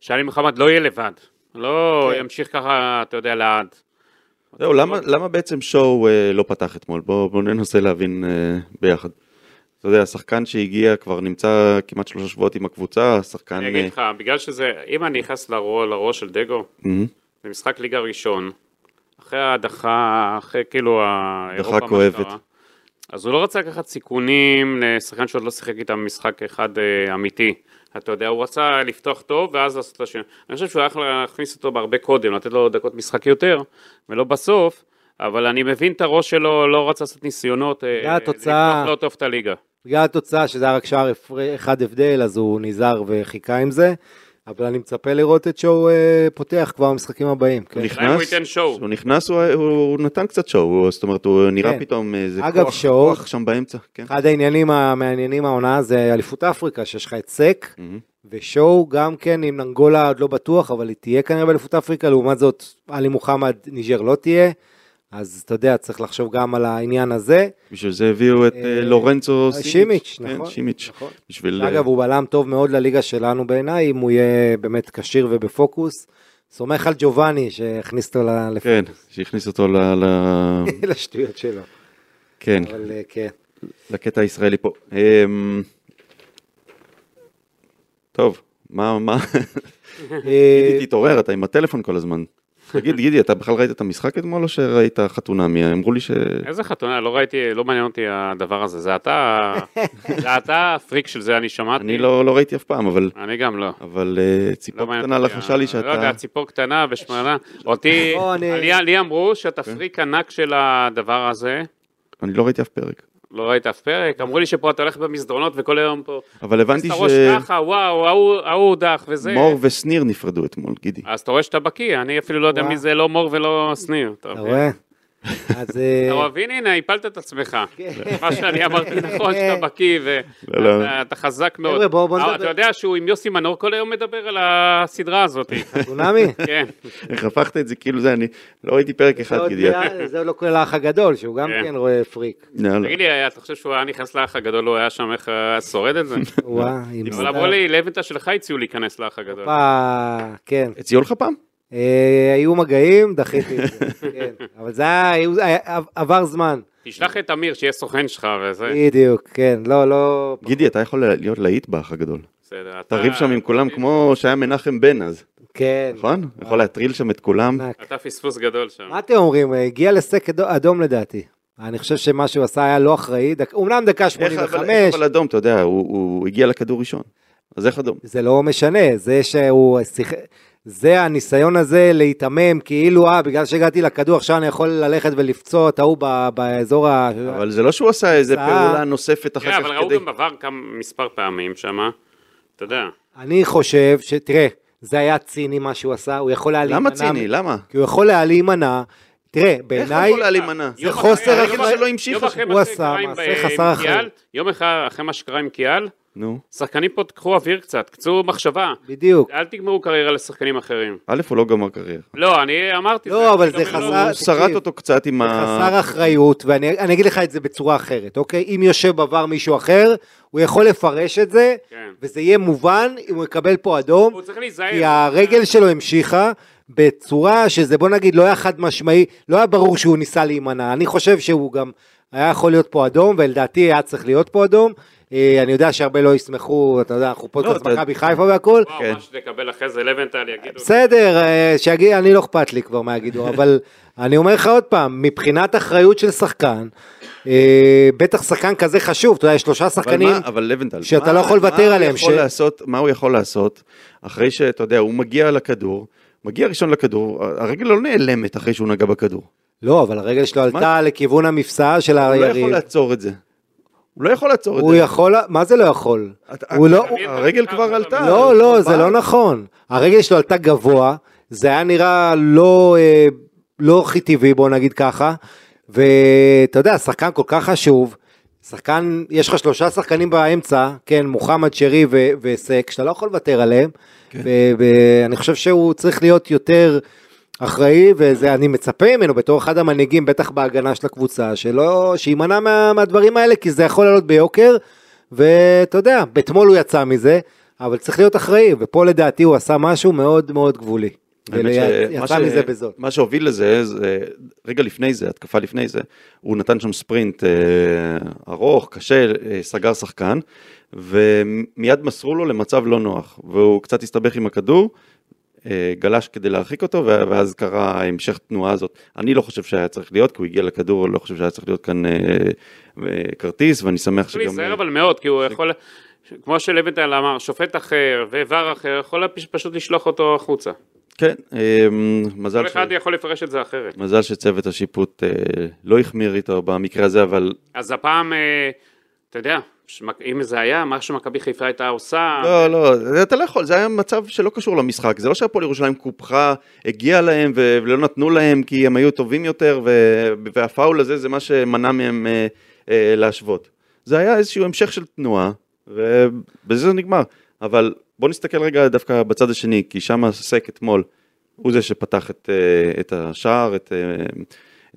Speaker 2: שאלי מוחמד לא יהיה לבד. לא
Speaker 4: כן.
Speaker 2: ימשיך ככה, אתה יודע, לעד.
Speaker 1: זהו, למה, למה בעצם שואו אה, לא פתח אתמול? בואו בוא ננסה להבין אה, ביחד. אתה יודע, השחקן שהגיע כבר נמצא כמעט שלושה שבועות עם הקבוצה, השחקן...
Speaker 2: אני
Speaker 1: אה,
Speaker 2: אגיד לך, בגלל שזה, אם אני נכנס לראש, לראש של דגו,
Speaker 1: מהמם.
Speaker 2: זה משחק ליגה ראשון, אחרי ההדחה, אחרי כאילו האירופה, מה
Speaker 1: כואבת.
Speaker 2: אז הוא לא רצה לקחת סיכונים לשחקן שעוד לא שיחק איתם משחק אחד אה, אמיתי. אתה יודע, הוא רצה לפתוח טוב ואז לעשות את השני. אני חושב שהוא היה יכול להכניס אותו בהרבה קודם, לתת לו דקות משחק יותר, ולא בסוף, אבל אני מבין את הראש שלו, לא רצה לעשות ניסיונות, אה,
Speaker 4: התוצאה.
Speaker 2: לפתוח לא טוב את הליגה.
Speaker 4: בגלל התוצאה שזה היה רק שער אחד הבדל, אז הוא נזהר וחיכה עם זה, אבל אני מצפה לראות את שואו אה, פותח כבר במשחקים הבאים. כן.
Speaker 1: הוא נכנס. הוא נכנס, הוא, נתן קצת שואו, זאת אומרת, הוא נראה
Speaker 4: כן.
Speaker 1: פתאום איזה
Speaker 4: אגב,
Speaker 1: כוח, שם באמצע, כן.
Speaker 4: אחד העניינים המעניינים העונה זה אליפות אפריקה, שיש לך את סק. ושואו גם כן עם ננגולה עוד לא בטוח, אבל היא תהיה כנראה באליפות אפריקה, לעומת זאת עלי מוחמד ניג'ר לא תהיה, אז אתה יודע, צריך לחשוב גם על העניין הזה.
Speaker 1: בשביל זה הביאו את אה,
Speaker 4: אה,
Speaker 1: לורנצו
Speaker 4: שימיץ',
Speaker 1: כן,
Speaker 4: נכון.
Speaker 1: שימיץ'.
Speaker 4: נכון.
Speaker 1: בשביל... אה,
Speaker 4: אגב, הוא בלם טוב מאוד לליגה שלנו בעיניי, אם הוא יהיה באמת כשיר ובפוקוס. סומך על ג'ובאני שהכניס אותו ל-
Speaker 1: כן, שהכניס אותו ל...
Speaker 4: לשטויות שלו.
Speaker 1: כן,
Speaker 4: אבל אה, כן.
Speaker 1: לקטע הישראלי פה. אמ, טוב, מה, מה,
Speaker 4: אה,
Speaker 1: תתעורר, אתה עם הטלפון כל הזמן. תגיד, גידי, אתה בכלל ראית את המשחק אתמול או שראית חתונה? מי- אמרו לי ש...
Speaker 2: איזה חתונה, לא ראיתי, לא מעניין אותי הדבר הזה, זה אתה, זה אתה הפריק של זה, אני שמעתי.
Speaker 1: אני לא לא ראיתי אף פעם, אבל...
Speaker 2: אני גם לא.
Speaker 1: אבל אה,
Speaker 2: לא
Speaker 1: ציפור
Speaker 2: מעניין
Speaker 1: קטנה לחשה לי
Speaker 2: לא יודע,
Speaker 1: שאתה...
Speaker 2: ציפור קטנה ושמנה. אותי, לי אמרו שאתה פריק ענק של הדבר הזה.
Speaker 1: אני לא ראיתי אף פרק.
Speaker 2: לא ראית אף פרק, אמרו לי שפה אתה הולך במסדרונות וכל היום פה,
Speaker 1: אבל הבנתי
Speaker 2: אז אתה ראש ככה, וואו, ההוא- הודח וזה.
Speaker 1: שמור ושניר נפרדו אתמול, גידי.
Speaker 2: אז אתה רואה שאתה בקיא, אני אפילו לא יודע. מי זה לא מור ולא שניר. אתה?
Speaker 4: רואה? אז... אה,
Speaker 2: אתה מבין, הנה, הפלת את עצמך.
Speaker 4: כן.
Speaker 2: מה שאני אמרתי נכון, שאתה בקיא
Speaker 1: לא, לא.
Speaker 2: ואתה חזק מאוד.
Speaker 4: חבר'ה, בואו- בואו
Speaker 2: אה,
Speaker 4: נדבר.
Speaker 2: אתה יודע שהוא עם יוסי מנור כל היום מדבר על הסדרה הזאת.
Speaker 4: צונאמי?
Speaker 2: כן.
Speaker 1: איך הפכת את זה כאילו זה, אני לא ראיתי פרק אחד,
Speaker 4: עוד-
Speaker 1: גידי.
Speaker 4: זה- לא כולל האח הגדול, שהוא גם
Speaker 2: כן.
Speaker 4: כן רואה פריק.
Speaker 1: יאללה.
Speaker 2: תגיד לי, אתה חושב שהוא היה נכנס לאח הגדול, הוא היה שם איך שורד את זה?
Speaker 4: וואה, עם
Speaker 2: אבל אמרו לי, לבנטה שלך הציעו להיכנס לאח הגדול.
Speaker 4: כן.
Speaker 1: הציעו לך פעם?
Speaker 4: אה, היו מגעים, דחיתי את זה. כן. אבל זה היה, עבר זמן.
Speaker 2: תשלח את אמיר, שיהיה סוכן שלך וזה.
Speaker 4: בדיוק, כן. לא, לא...
Speaker 1: גידי, אתה יכול להיות להיט באח הגדול.
Speaker 2: בסדר. אתה-
Speaker 1: תריב שם עם כולם כמו שהיה מנחם בן אז,
Speaker 4: כן.
Speaker 1: נכון? יכול להטריל שם את כולם.
Speaker 2: אתה פספוס גדול שם.
Speaker 4: מה אתם אומרים? הגיע לסק אדו- אדום לדעתי. אני חושב שמה שהוא עשה היה לא אחראי. אומנם דקה
Speaker 1: איך אבל
Speaker 4: 85,
Speaker 1: איך אבל אדום, אתה יודע, הוא- הגיע לכדור ראשון. אז איך אדום?
Speaker 4: זה לא משנה, זה שהוא שיח... זה הניסיון הזה להיתמם, כאילו, אה, בגלל שהגעתי לכדור, עכשיו אני יכול ללכת ולפצוע את ההוא ב- באזור ה...
Speaker 1: אבל זה לא שהוא עשה איזה
Speaker 4: הצעה.
Speaker 1: פעולה נוספת אחר
Speaker 2: כן,
Speaker 1: כך
Speaker 2: אבל ראו
Speaker 1: כדי...
Speaker 2: גם בעבר כמה, מספר פעמים שמה. אתה יודע.
Speaker 4: אני חושב ש... תראה, זה היה ציני מה שהוא עשה, הוא יכול היה להימנע...
Speaker 1: למה ציני? למה?
Speaker 4: כי הוא יכול היה להימנע. תראה,
Speaker 1: איך
Speaker 4: בעיניי...
Speaker 1: יכול היה להימנע?
Speaker 2: יום
Speaker 4: חוסר.
Speaker 2: יום אחרי-
Speaker 1: שלא המשיך
Speaker 2: יום אחרי
Speaker 4: הוא
Speaker 2: מה
Speaker 4: עשה
Speaker 2: שקרה עם-
Speaker 4: מעשה
Speaker 2: עם
Speaker 4: חסר אחריות.
Speaker 2: קיאל, יום אחד אחרי מה שקרה עם קיאל,
Speaker 1: נו.
Speaker 2: שחקנים פה תקחו אוויר קצת, קצו מחשבה.
Speaker 4: בדיוק.
Speaker 2: אל תגמרו קריירה לשחקנים אחרים.
Speaker 1: א', הוא לא גמר קריירה.
Speaker 2: לא, אני אמרתי.
Speaker 4: לא, אבל
Speaker 2: גם
Speaker 4: זה
Speaker 2: לא-
Speaker 4: חסר-
Speaker 1: הוא שרט אותו קצת עם
Speaker 4: זה
Speaker 1: ה...
Speaker 4: חסר אחריות, ואני אני אגיד לך את זה בצורה אחרת, אוקיי? אם יושב בעבר מישהו אחר, הוא יכול לפרש את זה,
Speaker 2: כן.
Speaker 4: וזה יהיה מובן אם הוא יקבל פה אדום,
Speaker 2: הוא צריך להיזהר.
Speaker 4: כי הרגל שלו המשיכה בצורה שזה בוא נגיד לא היה חד משמעי, לא היה ברור שהוא ניסה להימנע, אני חושב שהוא גם היה יכול להיות פה אדום, ולדעתי היה צריך להיות פה אדום. אה, אני יודע שהרבה לא יסמכו, אתה יודע, אנחנו פודקאסט
Speaker 1: אתה-
Speaker 4: מכבי חיפה והכל.
Speaker 2: וואו,
Speaker 1: כן.
Speaker 2: מה שתקבל אחרי זה לבנטל יגידו.
Speaker 4: בסדר, אה, שיגיד, אני לא אכפת לי כבר מה יגידו, אבל אני אומר לך עוד פעם, מבחינת אחריות של שחקן, אה, בטח שחקן כזה חשוב, אתה יודע, יש שלושה
Speaker 1: אבל
Speaker 4: שחקנים,
Speaker 1: מה, אבל לבנטל,
Speaker 4: שאתה לא יכול לוותר עליהם,
Speaker 1: מה הוא יכול לעשות, אחרי שאתה יודע, הוא מגיע לכדור, מגיע ראשון לכדור, הרגל לא נעלמת אחרי שהוא נגע בכדור.
Speaker 4: לא, אבל הרגל שלו עלתה? לכיוון המפסע של
Speaker 1: הוא לא
Speaker 4: היריב,
Speaker 1: יכול לעצור את זה. הוא לא יכול לעצור את
Speaker 4: הוא
Speaker 1: זה.
Speaker 4: יכול, מה זה לא יכול? הוא לא,
Speaker 1: הרגל כבר עלתה.
Speaker 4: לא, לא, זה? לא נכון. הרגל שלו עלתה גבוה, זה היה נראה לא, אה, לא הכי טבעי, בוא נגיד ככה. ואתה יודע, שחקן כל כך חשוב, שחקן, יש לך שלושה שחקנים באמצע, כן, מוחמד שרי ו- וסק, שאתה לא יכול לוותר עליהם.
Speaker 1: כן.
Speaker 4: ואני חושב שהוא צריך להיות יותר אחראי, ואני מצפה ממנו בתור אחד המנהיגים, בטח בהגנה של הקבוצה, שלא, שיימנע מה, מהדברים האלה, כי זה יכול לעלות ביוקר, ואתה יודע, אתמול הוא יצא מזה, אבל צריך להיות אחראי, ופה לדעתי הוא עשה משהו מאוד מאוד גבולי. ויצא
Speaker 1: ש-
Speaker 4: מזה בזאת.
Speaker 1: מה שהוביל לזה, זה רגע לפני זה, התקפה לפני זה, הוא נתן שם ספרינט אה, ארוך, קשה, אה, סגר שחקן, ומיד מסרו לו למצב לא נוח, והוא קצת הסתבך עם הכדור, גלש כדי להרחיק אותו, ואז קרה המשך תנועה הזאת. אני לא חושב שהיה צריך להיות, כי הוא הגיע לכדור, לא חושב שהיה צריך להיות כאן אה, אה, כרטיס, ואני שמח שגם...
Speaker 2: להיזהר אבל מאוד, כי הוא יכול, כמו שלבנטל אמר, שופט אחר וור אחר, יכול פש- פשוט לשלוח אותו החוצה.
Speaker 1: כן, אה, מזל
Speaker 2: כל
Speaker 1: ש...
Speaker 2: אחד יכול לפרש את זה אחרת.
Speaker 1: מזל שצוות השיפוט אה, לא החמיר איתו במקרה הזה, אבל
Speaker 2: אז הפעם, אה, אתה יודע, אם זה היה מה שמכבי חיפה הייתה עושה,
Speaker 1: לא, לא, אתה לא יכול, זה היה מצב שלא קשור למשחק, זה לא שהפועל ירושלים קופחה, הגיע להם ולא נתנו להם כי הם היו טובים יותר, והפאול הזה זה מה שמנע מהם אה, אה, להשוות. זה היה איזשהו המשך של תנועה, ובזה זה נגמר. אבל בוא נסתכל רגע דווקא בצד השני, כי שם סק אתמול, הוא זה שפתח את, אה, את השער, את...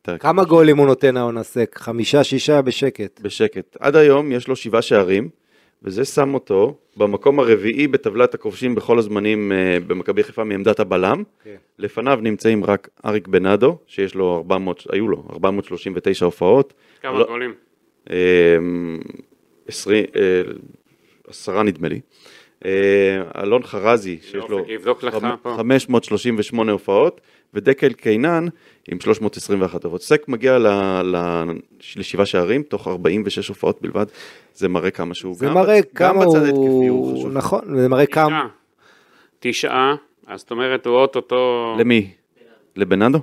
Speaker 1: את ה-
Speaker 4: כמה גולים הוא נותן העונה סק? חמישה, שישה בשקט.
Speaker 1: בשקט. עד היום יש לו שבעה שערים, וזה שם אותו במקום הרביעי בטבלת הכובשים בכל הזמנים אה, במכבי חיפה מעמדת הבלם.
Speaker 4: כן.
Speaker 1: לפניו נמצאים רק אריק בנאדו, שיש לו 400, היו לו 439 הופעות.
Speaker 2: כמה
Speaker 1: לא-
Speaker 2: גולים.
Speaker 1: אה, עשרים, אה, עשרה נדמה לי. אה, אלון חרזי, שיש לו
Speaker 2: אופק יבדוק לך
Speaker 1: חמ-
Speaker 2: פה.
Speaker 1: 538 הופעות, ודקל קינן עם 321 הופעות. סק מגיע ל, ל, לשבעה שערים תוך 46 הופעות בלבד, זה מראה כמה שהוא
Speaker 4: זה
Speaker 1: גם,
Speaker 4: מראה
Speaker 1: בצ- גם
Speaker 4: כמה
Speaker 1: בצד ההתקפי הוא
Speaker 4: הוא...
Speaker 1: חשוב.
Speaker 4: נכון, זה מראה כמה...
Speaker 2: תשעה. תשעה, אז זאת אומרת הוא אוטוטו...
Speaker 1: למי? לבנאדו?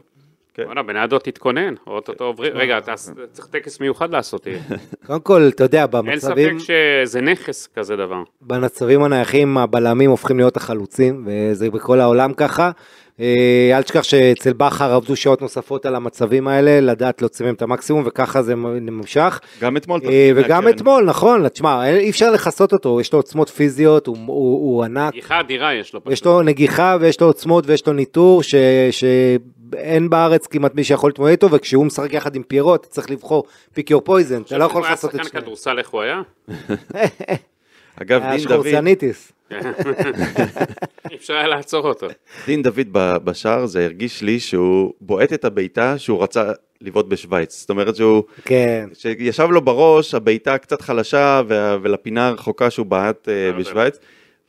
Speaker 1: כן.
Speaker 2: וואלה, בנאדו תתכונן, אוטוטו עוברים, רגע, אתה צריך טקס מיוחד לעשות.
Speaker 4: קודם כל, אתה יודע,
Speaker 2: אין
Speaker 4: במצבים...
Speaker 2: ספק שזה נכס כזה דבר.
Speaker 4: במצבים הנייחים הבלמים הופכים להיות החלוצים, וזה בכל העולם ככה. אה, אל תשכח שאצל בכר עבדו שעות נוספות על המצבים האלה, לדעת להוציא מהם את המקסימום, וככה זה נמשך.
Speaker 1: גם אתמול.
Speaker 4: אה, וגם. אתמול, נכון, תשמע, אי אפשר לכסות אותו, יש לו עוצמות פיזיות, הוא, הוא, הוא ענק,
Speaker 2: גיחה אדירה יש לו.
Speaker 4: יש לו נגיחה ויש לו עוצמות ויש לו ניטור, ש, שאין בארץ כמעט מי שיכול להתמודד איתו, וכשהוא משחק יחד עם פיירו, אתה צריך לבחור פיק יור פויזן, אתה לא יכול לכסות את
Speaker 2: שחקן
Speaker 4: שניהם.
Speaker 2: כדורסל, איך הוא היה?
Speaker 1: אגב, דין דוד,
Speaker 2: אפשר היה לעצור אותו.
Speaker 1: דין דוד ב- בשער, זה הרגיש לי שהוא בועט את הבעיטה שהוא רצה לבעוט בשוויץ. זאת אומרת שהוא...
Speaker 4: כן,
Speaker 1: שישב לו בראש, הבעיטה קצת חלשה ולפינה הרחוקה שהוא בעט אה,
Speaker 2: יודע.
Speaker 1: בשוויץ.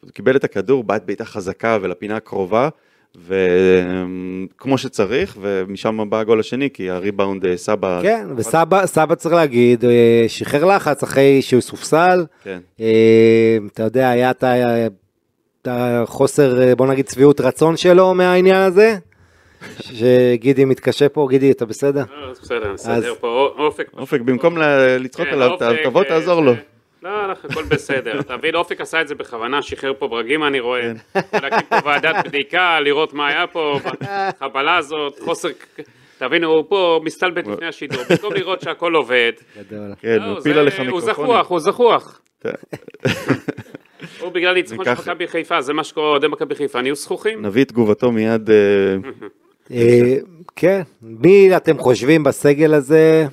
Speaker 1: הוא קיבל את הכדור, בעט בעיטה חזקה ולפינה הקרובה, וכמו שצריך, ומשם בא הגול השני, כי הריבאונד אה, סבא...
Speaker 4: כן, וסבא סבא צריך להגיד, אה, שחרר לחץ אחרי שהוא סופסל,
Speaker 1: כן.
Speaker 4: אה, אתה יודע, היה את החוסר, בוא נגיד, שביעות רצון שלו מהעניין הזה, שגידי מתקשה פה, גידי, אתה בסדר?
Speaker 2: לא, בסדר,
Speaker 4: אז-
Speaker 2: נסדר פה אופק.
Speaker 1: אופק, במקום לצחוק
Speaker 2: כן,
Speaker 1: עליו, תבוא תעזור לו.
Speaker 2: לא, לא, הכל בסדר. תבין, אופק עשה את זה בכוונה, שחרר פה ברגים, אני רואה.
Speaker 1: כן.
Speaker 2: להקים פה ועדת בדיקה, לראות מה היה פה, בחבלה הזאת, חוסר... תבין, הוא פה מסתלבט לפני השידור, במקום לראות שהכל עובד.
Speaker 4: גדול.
Speaker 1: כן,
Speaker 2: לא,
Speaker 1: הוא
Speaker 2: זה-
Speaker 1: פיל עליך
Speaker 2: הוא
Speaker 1: מיקרופונים.
Speaker 2: זחוח, הוא זחוח. הוא בגלל ניצחון של מכבי חיפה, זה מה שקורה, אוהדי מכבי חיפה, נהיו זכוכים.
Speaker 1: נביא את תגובתו מיד. אה,
Speaker 4: אה, כן, מי אתם חושבים בסגל הזה?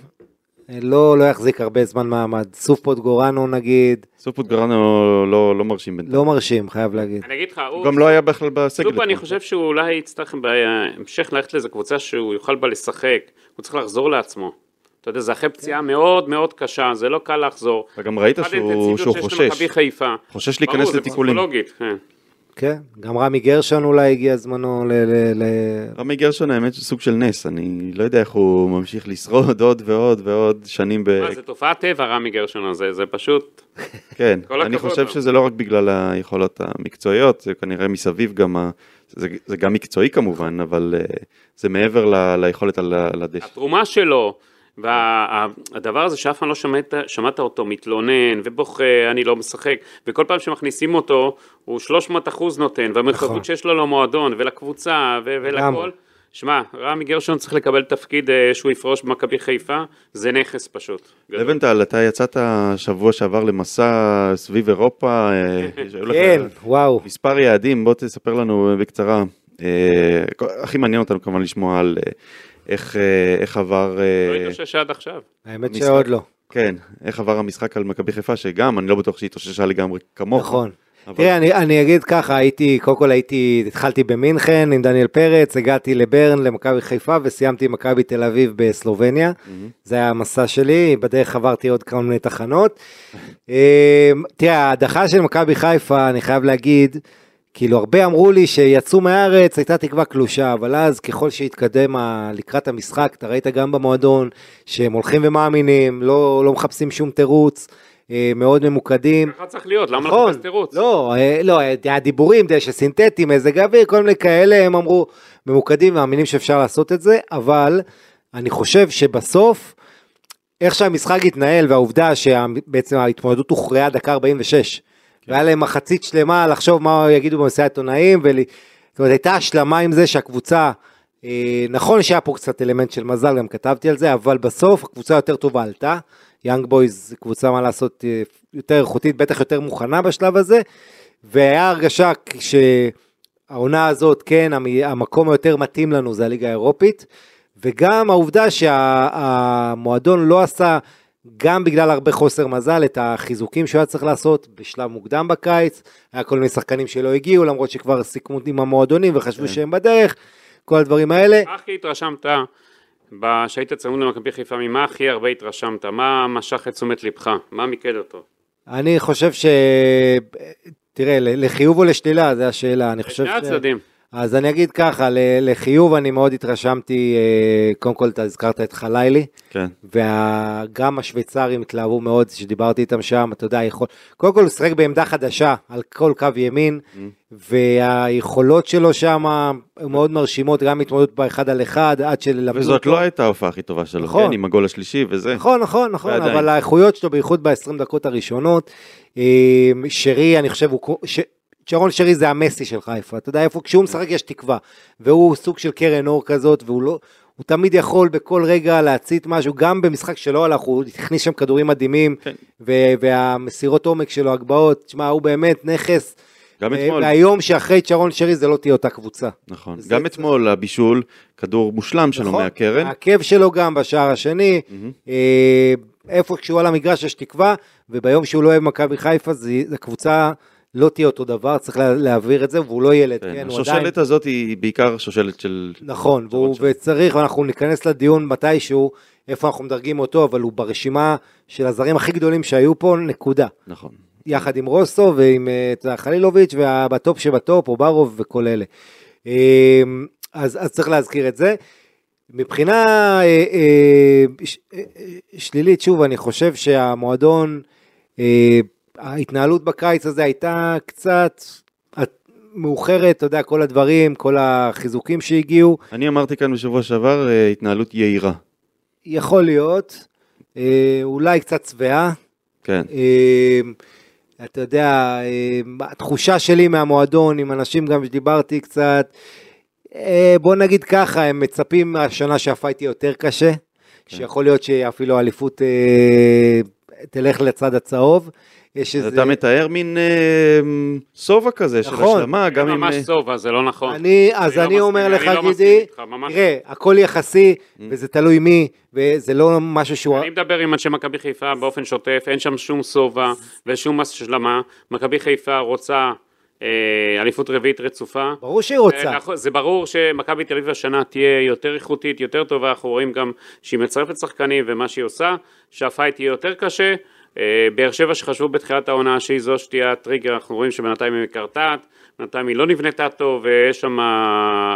Speaker 4: לא, לא יחזיק הרבה זמן מעמד. סופוט גורנו נגיד,
Speaker 1: סופוט גרנו לא לא מרשים בינתיים.
Speaker 4: לא מרשים, חייב להגיד.
Speaker 2: אני אגיד לך,
Speaker 1: הוא
Speaker 2: הוא...
Speaker 1: גם לא היה בכלל בסגל.
Speaker 2: סופר, אני. חושב שהוא אולי יצטרך בהמשך ללכת לאיזה קבוצה שהוא יוכל בה לשחק, הוא צריך לחזור לעצמו. אתה יודע, זה אחרי פציעה מאוד מאוד קשה, זה לא קל לחזור.
Speaker 1: אתה גם ראית שהוא חושש. חושש להיכנס
Speaker 2: ברור, זה
Speaker 1: לטיפולים.
Speaker 2: פסיכולוגית, כן.
Speaker 4: כן, גם רמי גרשון אולי הגיע זמנו ל... ל, ל...
Speaker 1: רמי גרשון האמת סוג של נס, אני לא יודע איך הוא ממשיך לשרוד עוד ועוד ועוד שנים ב...
Speaker 2: מה, זה תופעת טבע רמי גרשון הזה, זה פשוט...
Speaker 1: כן, אני חושב
Speaker 2: לו.
Speaker 1: שזה לא רק בגלל היכולות המקצועיות, זה כנראה מסביב גם, ה... זה, זה גם מקצועי כמובן, אבל אה, זה מעבר ל... ליכולת על הדשא.
Speaker 2: התרומה שלו, והדבר הזה שאף פעם לא שמעת, שמעת אותו מתלונן ובוכה, אני לא משחק, וכל פעם שמכניסים אותו, הוא 300 אחוז נותן, והמחויבות
Speaker 4: נכון.
Speaker 2: שיש לו למועדון ולקבוצה ו- ולכל. שמע, רמי גרשון צריך לקבל תפקיד אה, שהוא יפרוש במכבי חיפה, זה נכס פשוט.
Speaker 1: לבנטל, אתה יצאת שבוע שעבר למסע סביב אירופה, אה, לך
Speaker 4: כן, וואו.
Speaker 1: מספר יעדים, בוא תספר לנו בקצרה. אה, הכי מעניין אותנו כמובן לשמוע על איך, אה, איך עבר...
Speaker 2: לא
Speaker 1: אה,
Speaker 2: התאושש עד עכשיו.
Speaker 4: האמת
Speaker 1: המשחק.
Speaker 4: שעוד לא.
Speaker 1: כן, איך עבר המשחק על מכבי חיפה, שגם, אני לא בטוח שהיא התאוששה לגמרי כמוך.
Speaker 4: נכון.
Speaker 1: אבל-
Speaker 4: תראה, אני, אני אגיד ככה, הייתי, קודם כל הייתי, התחלתי במינכן עם דניאל פרץ, הגעתי לברן, למכבי חיפה, וסיימתי עם מכבי תל אביב בסלובניה. זה היה המסע שלי, בדרך עברתי עוד כמה מיני תחנות. אה, תראה, ההדחה של מכבי חיפה, אני חייב להגיד, כאילו הרבה אמרו לי שיצאו מהארץ, הייתה תקווה קלושה, אבל אז ככל שהתקדם לקראת המשחק, אתה ראית גם במועדון, שהם הולכים ומאמינים, לא, לא מחפשים שום תירוץ, אה, מאוד ממוקדים.
Speaker 2: ככה צריך להיות, למה לא
Speaker 4: נכון,
Speaker 2: לחפש תירוץ?
Speaker 4: לא, אה, לא, היה דיבורים, דשא סינתטי, מזג אוויר, כל מיני כאלה, הם אמרו, ממוקדים, מאמינים שאפשר לעשות את זה, אבל אני חושב שבסוף, איך שהמשחק התנהל, והעובדה שבעצם ההתמודדות הוכרעה דקה 46, והיה להם מחצית שלמה לחשוב מה יגידו במסיעת עיתונאים, ול... זאת אומרת, הייתה השלמה עם זה שהקבוצה, אה, נכון שהיה פה קצת אלמנט של מזל, גם כתבתי על זה, אבל בסוף הקבוצה יותר טובה עלתה. יאנג בויז קבוצה מה לעשות אה, יותר איכותית, בטח יותר מוכנה בשלב הזה, והיה הרגשה שהעונה הזאת, כן, המ- המקום היותר מתאים לנו זה הליגה האירופית, וגם העובדה שהמועדון לא עשה, גם בגלל הרבה חוסר מזל, את החיזוקים שהוא היה צריך לעשות בשלב מוקדם בקיץ, היה כל מיני שחקנים שלא הגיעו, למרות שכבר סיכמו עם המועדונים וחשבו
Speaker 1: כן.
Speaker 4: שהם בדרך, כל הדברים האלה.
Speaker 2: מה הכי התרשמת, שהיית צמוד למכבי חיפה, ממה הכי הרבה התרשמת? מה משך את תשומת לבך? מה מיקד אותו?
Speaker 4: אני חושב ש... תראה, לחיוב או לשלילה, זו השאלה. אני חושב
Speaker 2: שני הצדדים.
Speaker 4: אז אני אגיד ככה, לחיוב אני מאוד התרשמתי, אה, קודם כל אתה הזכרת את חלילי,
Speaker 1: כן.
Speaker 4: וגם השוויצרים התלהבו מאוד, שדיברתי איתם שם, אתה יודע, יכול... קודם כל הוא שיחק בעמדה חדשה, על כל קו ימין, והיכולות שלו שם מאוד מרשימות, גם התמודדות באחד על אחד, עד שלמדו
Speaker 1: וזאת
Speaker 4: אותו.
Speaker 1: לא הייתה ההופעה הכי טובה שלו,
Speaker 4: נכון.
Speaker 1: כן, עם הגול השלישי וזה.
Speaker 4: נכון, נכון, נכון,
Speaker 1: ועדיין.
Speaker 4: אבל האיכויות שלו, בייחוד ב-20 דקות הראשונות, אה, שרי, אני חושב, הוא... ש... שרון שרי זה המסי של חיפה, אתה יודע איפה, כשהוא משחק יש תקווה, והוא סוג של קרן אור כזאת, והוא לא, הוא תמיד יכול בכל רגע להצית משהו, גם במשחק שלא הלך, הוא הכניס שם כדורים מדהימים,
Speaker 1: כן.
Speaker 4: ו- והמסירות עומק שלו, הגבהות, תשמע, הוא באמת נכס,
Speaker 1: גם
Speaker 4: אה,
Speaker 1: אתמול.
Speaker 4: והיום שאחרי שרון שרי זה לא תהיה אותה קבוצה.
Speaker 1: נכון.
Speaker 4: זה-
Speaker 1: גם אתמול הבישול, כדור מושלם שלו
Speaker 4: נכון?
Speaker 1: מהקרן.
Speaker 4: העקב שלו גם בשער השני, אה, איפה כשהוא על המגרש יש תקווה, וביום שהוא לא אוהב מכבי חיפה, זה- זה קבוצה לא תהיה אותו דבר, צריך לה- להעביר את זה, והוא לא ילד,
Speaker 1: כן,
Speaker 4: כן, הוא עדיין...
Speaker 1: השושלת הזאת היא בעיקר שושלת של...
Speaker 4: נכון, והוא,
Speaker 1: שרי.
Speaker 4: וצריך, ואנחנו ניכנס לדיון מתישהו, איפה אנחנו מדרגים אותו, אבל הוא ברשימה של הזרים הכי גדולים שהיו פה, נקודה.
Speaker 1: נכון.
Speaker 4: יחד עם רוסו ועם אה, חלילוביץ' ובטופ שבטופ, אוברוב וכל אלה. אה, אז, אז צריך להזכיר את זה. מבחינה אה, אה, ש, אה, אה, שלילית, שוב, אני חושב שהמועדון, אה, ההתנהלות בקיץ הזה הייתה קצת מאוחרת, אתה יודע, כל הדברים, כל החיזוקים שהגיעו,
Speaker 1: אני אמרתי כאן בשבוע שעבר, אה, התנהלות יהירה.
Speaker 4: יכול להיות, אה, אולי קצת שבעה,
Speaker 1: כן.
Speaker 4: אה, אתה יודע, התחושה שלי מהמועדון, עם אנשים גם שדיברתי קצת, בוא נגיד ככה, הם מצפים מהשנה שהפייט תהיה יותר קשה, שיכול להיות שאפילו האליפות תלך לצד הצהוב. יש איזה...
Speaker 1: אתה מתאר מין אה, שובע כזה של
Speaker 4: נכון.
Speaker 1: השלמה, גם
Speaker 2: זה
Speaker 1: עם...
Speaker 2: ממש
Speaker 1: אה,
Speaker 2: סובה, זה לא נכון.
Speaker 4: אני, אז
Speaker 2: לא
Speaker 4: אני
Speaker 2: מסכים,
Speaker 4: אומר
Speaker 2: אני
Speaker 4: לך,
Speaker 2: לא
Speaker 4: גידי,
Speaker 2: ממש
Speaker 4: תראה, הכל יחסי, וזה תלוי מי, וזה לא משהו שהוא...
Speaker 2: אני מדבר עם אנשי מכבי חיפה באופן שוטף, אין שם שום שובע ושום השלמה. מכבי חיפה רוצה אה, אליפות רביעית רצופה.
Speaker 4: ברור שהיא רוצה.
Speaker 2: אה, נכון, זה ברור שמכבי תל אביב השנה תהיה יותר איכותית, יותר טובה, אנחנו רואים גם שהיא מצרפת שחקנים ומה שהיא עושה, שהפייט יהיה יותר קשה. אה, באר שבע שחשבו בתחילת העונה שהיא זו שתהיה הטריגר, אנחנו רואים שבינתיים היא מקרטעת, בינתיים היא לא נבנתה טוב ויש שם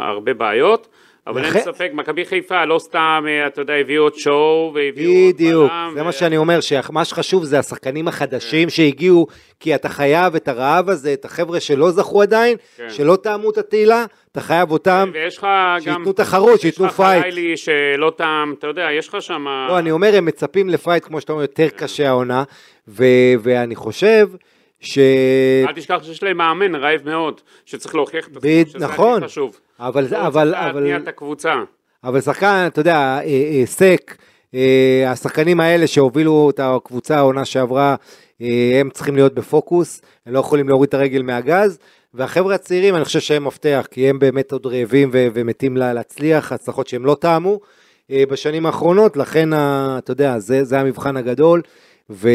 Speaker 2: הרבה בעיות. אבל אין
Speaker 4: לכן-
Speaker 2: ספק, מכבי חיפה לא סתם, אה, אתה יודע, הביאו עוד שואו והביאו עוד
Speaker 4: בדיוק,
Speaker 2: בלם,
Speaker 4: זה
Speaker 2: ו-
Speaker 4: מה שאני אומר, שמה שחשוב זה השחקנים החדשים שהגיעו, כי אתה חייב את הרעב הזה, את החבר'ה שלא זכו עדיין,
Speaker 2: כן.
Speaker 4: שלא טעמו את התהילה, אתה חייב אותם,
Speaker 2: ויש לך גם...
Speaker 4: שייתנו תחרות, שייתנו
Speaker 2: יש לך
Speaker 4: fight.
Speaker 2: חלילי שלא טעם, אתה יודע, יש לך שם...
Speaker 4: לא, אני אומר, הם מצפים ל fight, כמו שאתה אומר, יותר קשה העונה, ו- ואני חושב ש...
Speaker 2: אל תשכח שיש להם מאמן רעב מאוד, שצריך להוכיח את עצמו, שזה
Speaker 4: נכון.
Speaker 2: הכי חשוב.
Speaker 4: אבל, אבל, אבל,
Speaker 2: להתניע את הקבוצה.
Speaker 4: אבל שחקן, אתה יודע, אה, אה, סק, אה, השחקנים האלה שהובילו את הקבוצה העונה שעברה, הם צריכים להיות בפוקוס, הם לא יכולים להוריד את הרגל מהגז, והחבר'ה הצעירים, אני חושב שהם מפתח, כי הם באמת עוד רעבים ו- ומתים לה- להצליח, הצלחות שהם לא טעמו בשנים האחרונות, לכן, אתה יודע, זה, זה המבחן הגדול, ו...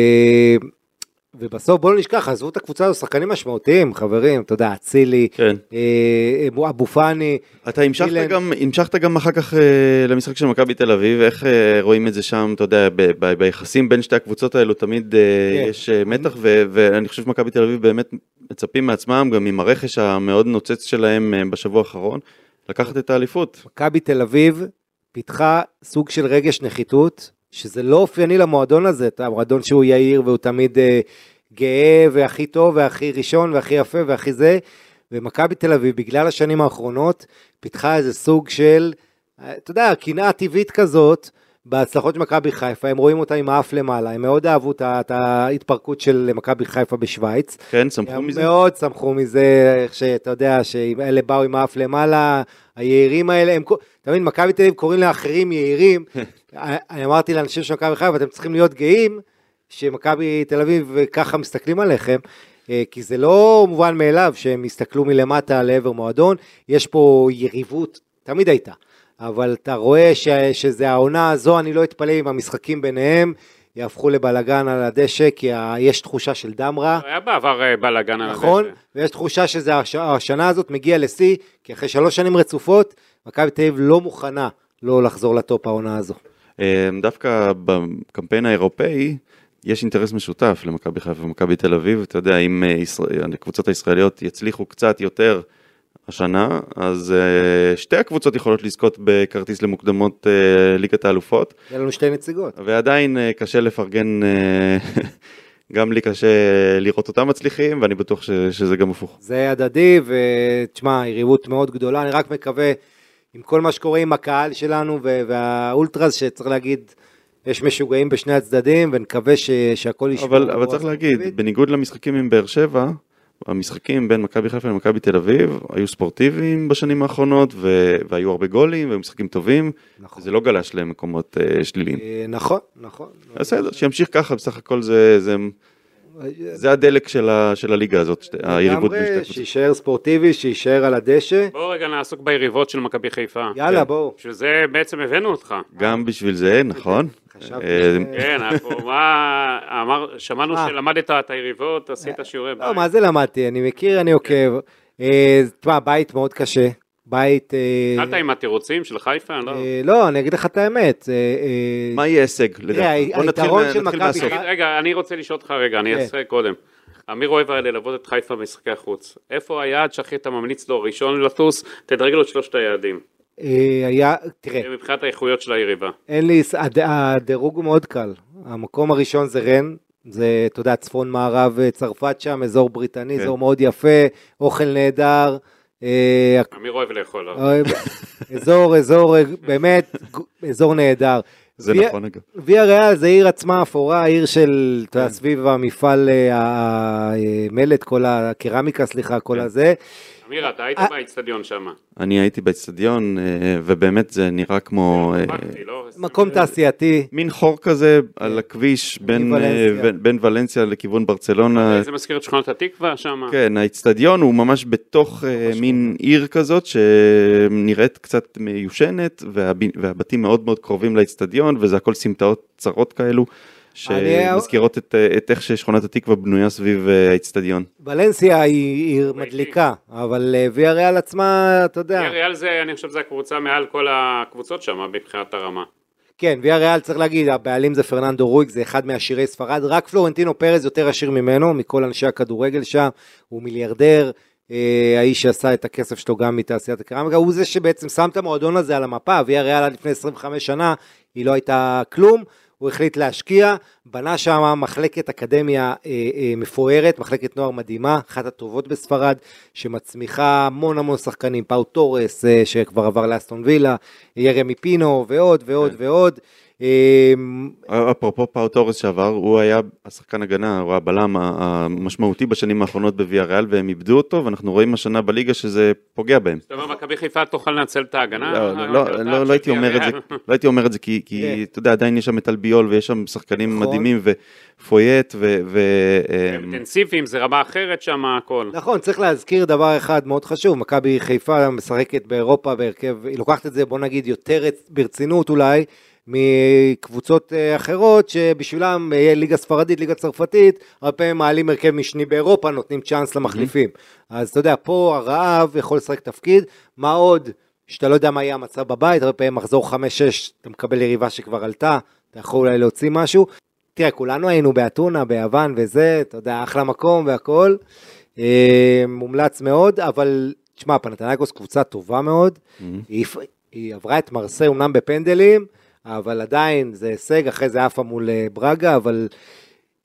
Speaker 4: ובסוף בואו לא נשכח, עזבו את הקבוצה הזו, שחקנים משמעותיים, חברים, אתה יודע, אצילי,
Speaker 1: כן.
Speaker 4: אה, אבו פאני,
Speaker 1: אתה המשכת
Speaker 4: אילן.
Speaker 1: גם, המשכת גם אחר כך אה, למשחק של מכבי תל אביב, איך אה, רואים את זה שם, אתה יודע, ב- ב- ביחסים בין שתי הקבוצות האלו תמיד אה,
Speaker 4: כן.
Speaker 1: יש אה, מתח, ו- ואני חושב שמכבי תל אביב באמת מצפים מעצמם, גם עם הרכש המאוד נוצץ שלהם אה, בשבוע האחרון, לקחת את האליפות.
Speaker 4: מכבי תל אביב פיתחה סוג של רגש נחיתות, שזה לא אופייני למועדון הזה, אתה מועדון שהוא יהיר והוא תמיד אה, גאה והכי טוב והכי ראשון והכי יפה והכי זה, ומכבי תל אביב בגלל השנים האחרונות פיתחה איזה סוג של, אה, אתה יודע, קנאה טבעית כזאת. בהצלחות של מכבי חיפה, הם רואים אותה עם האף למעלה, הם מאוד אהבו את ההתפרקות של מכבי חיפה בשוויץ,
Speaker 1: כן, שמחו
Speaker 4: הם
Speaker 1: מזה?
Speaker 4: מאוד שמחו מזה, איך שאתה יודע, שאלה באו עם האף למעלה, היהירים האלה, הם, אתה מבין, מכבי תל אביב קוראים לאחרים יהירים, אני אמרתי לאנשים של מכבי חיפה, אתם צריכים להיות גאים שמכבי תל אביב ככה מסתכלים עליכם, אה, כי זה לא מובן מאליו שהם יסתכלו מלמטה לעבר מועדון, יש פה יריבות, תמיד הייתה, אבל אתה רואה ש, שזה העונה הזו, אני לא אתפלא אם המשחקים ביניהם יהפכו לבלגן על הדשא, כי ה- יש תחושה של דם רע.
Speaker 2: היה בעבר אה, בלאגן על
Speaker 4: נכון,
Speaker 2: הדשא.
Speaker 4: ויש תחושה שהשנה הזאת מגיעה לשיא, כי אחרי שלוש שנים רצופות, מכבי תל אביב לא מוכנה לא לחזור לטופ העונה הזו.
Speaker 1: אה, דווקא בקמפיין האירופאי יש אינטרס משותף למכבי חיפה ומכבי תל אביב, אתה יודע, אם אה, ישראל- הקבוצות הישראליות יצליחו קצת יותר השנה, אז אה, שתי הקבוצות יכולות לזכות בכרטיס למוקדמות אה, ליגת האלופות,
Speaker 4: יהיה לנו שתי נציגות.
Speaker 1: ועדיין אה, קשה לפרגן, גם לי קשה לראות אותם מצליחים, ואני בטוח ש- שזה גם הפוך.
Speaker 4: זה הדדי, ותשמע, יריבות מאוד גדולה, אני רק מקווה, עם כל מה שקורה עם הקהל שלנו והאולטרס, שצריך להגיד, יש משוגעים בשני הצדדים, ונקווה ש- שהכל ישמור.
Speaker 1: אבל, אבל צריך להגיד. בניגוד למשחקים עם באר שבע, המשחקים בין מכבי חיפה למכבי תל אביב היו ספורטיביים בשנים האחרונות, ו- והיו הרבה גולים, והיו משחקים טובים,
Speaker 4: נכון.
Speaker 1: זה לא גלש למקומות אה, שליליים.
Speaker 4: אה, נכון, נכון.
Speaker 1: בסדר, שימשיך ככה, בסך הכל זה, זה, זה הדלק של, ה, של הליגה הזאת, היריבות בין שתי
Speaker 4: לגמרי,
Speaker 1: הקבוצות.
Speaker 4: שיישאר ספורטיבי, שיישאר על הדשא.
Speaker 2: בואו רגע נעסוק ביריבות של מכבי חיפה.
Speaker 4: יאללה,
Speaker 1: כן.
Speaker 4: בואו.
Speaker 2: בשביל זה בעצם הבאנו אותך.
Speaker 1: גם בשביל זה, נכון.
Speaker 4: חשבתי
Speaker 1: אה,
Speaker 4: ש-
Speaker 2: כן, אנחנו, מה, אמר, שמענו
Speaker 4: אה.
Speaker 2: שלמדת את היריבות, עשית שיעורי
Speaker 4: לא,
Speaker 2: בית.
Speaker 4: מה זה למדתי? אני מכיר, אני עוקב. אה, תשמע, בית מאוד קשה. בית... אה,
Speaker 2: התחלת עם התירוצים של חיפה? לא.
Speaker 4: אה, לא, אני אגיד לך את האמת. אה, אה,
Speaker 1: מה יהיה הישג? בוא נתחיל מהסוף.
Speaker 2: רגע, אני רוצה לשאול אותך רגע, אני
Speaker 4: כן.
Speaker 2: אעשה קודם. אמיר אוהב היה ללוות את חיפה במשחקי החוץ. איפה היעד שהכי אתה ממליץ לו ראשון לטוס? תדרג לו את שלושת היעדים.
Speaker 4: אה, היה, תראה,
Speaker 2: מבחינת האיכויות של היריבה.
Speaker 4: אין לי, הד- הדירוג הוא מאוד קל. המקום הראשון זה רן, זה, אתה יודע, צפון מערב אה, צרפת שם, אזור בריטני,
Speaker 1: כן.
Speaker 4: אזור מאוד יפה, אוכל נהדר. אה,
Speaker 2: אמיר אוהב לאכול.
Speaker 4: אה, אזור, אזור, אה, באמת, אזור נהדר.
Speaker 1: זה
Speaker 4: ויה-
Speaker 1: נכון אגב.
Speaker 4: ויה ריאל זה עיר עצמה אפורה, עיר של, אתה
Speaker 1: כן.
Speaker 4: יודע, סביב המפעל אה, המלט, כל הקרמיקה, סליחה, כל
Speaker 1: כן.
Speaker 4: הזה.
Speaker 2: אמיר, אתה היית
Speaker 4: אה.
Speaker 2: באיצטדיון שם.
Speaker 1: אני הייתי באצטדיון, אה, ובאמת זה נראה כמו... אה,
Speaker 2: לא?
Speaker 4: מקום תעשייתי.
Speaker 1: מין חור כזה על הכביש בין, אה, ולנסיה לכיוון ברצלונה.
Speaker 2: זה מזכיר את שכונת התקווה שם?
Speaker 1: כן, האיצטדיון הוא ממש בתוך אה, מין עיר כזאת שנראית קצת מיושנת, והב- והבתים מאוד מאוד קרובים לאיצטדיון, וזה הכל סמטאות צרות כאלו, שמזכירות את, אה, את איך ששכונת התקווה בנויה סביב אה, האיצטדיון.
Speaker 4: ולנסיה היא עיר מדליקה, אבל אה, ויה ריאל עצמה, אתה יודע,
Speaker 2: ריאל זה, אני חושב, זה הקבוצה מעל כל הקבוצות שם מבחינת הרמה.
Speaker 4: כן, ויה ריאל צריך להגיד, הבעלים זה פרננדו רויג, זה אחד מעשירי ספרד, רק פלורנטינו פרז יותר עשיר ממנו, מכל אנשי הכדורגל שם, הוא מיליארדר, אה, האיש שעשה את הכסף שלו גם מתעשיית הקרמיקה, הוא זה שבעצם שם את המועדון הזה על המפה, ויה ריאל עד לפני 25 שנה, היא לא הייתה כלום, הוא החליט להשקיע, בנה שם מחלקת אקדמיה אה, אה, מפוארת, מחלקת נוער מדהימה, אחת הטובות בספרד, שמצמיחה המון המון שחקנים, פאו תורס, אה, שכבר עבר לאסטון וילה, ירמי פינו ועוד ועוד
Speaker 1: כן.
Speaker 4: ועוד. אה,
Speaker 1: אפרופו פאו תורס שעבר, הוא היה השחקן הגנה, הוא הבלם המשמעותי בשנים האחרונות בוויה ריאל, והם איבדו אותו, ואנחנו רואים השנה בליגה שזה פוגע בהם.
Speaker 2: זאת אומרת, מכבי חיפה תוכל לנצל את ההגנה?
Speaker 1: לא, הייתי אומר את זה, הייתי אומר את זה כי, כי
Speaker 4: כן.
Speaker 1: אתה יודע, עדיין יש שם את אלביול ויש שם שחקנים
Speaker 4: נכון.
Speaker 1: מדהימים ופויט ו... אמ,
Speaker 2: אינטנסיביים, זה רמה אחרת שם הכל.
Speaker 4: נכון, צריך להזכיר דבר אחד מאוד חשוב, מכבי חיפה משחקת באירופה בהרכב, היא לוקחת את זה בוא נגיד יותר ברצינות אולי, מקבוצות אה, אחרות שבשבילם יהיה ליגה ספרדית, ליגה צרפתית, הרבה פעמים מעלים הרכב משני באירופה, נותנים צ'אנס למחליפים. אז אתה יודע, פה הרעב יכול לשחק תפקיד, מה עוד שאתה לא יודע מה יהיה המצב בבית, הרבה פעמים מחזור 5-6 אתה מקבל יריבה שכבר עלתה, אתה יכול אולי להוציא משהו. תראה, כולנו היינו באתונה, ביוון וזה, אתה יודע, אחלה מקום והכל. אה, מומלץ מאוד, אבל תשמע, פנתנייקוס קבוצה טובה מאוד. היא, היא עברה את מרסיי אומנם בפנדלים, אבל עדיין זה הישג, אחרי זה עפה מול אה, ברגה, אבל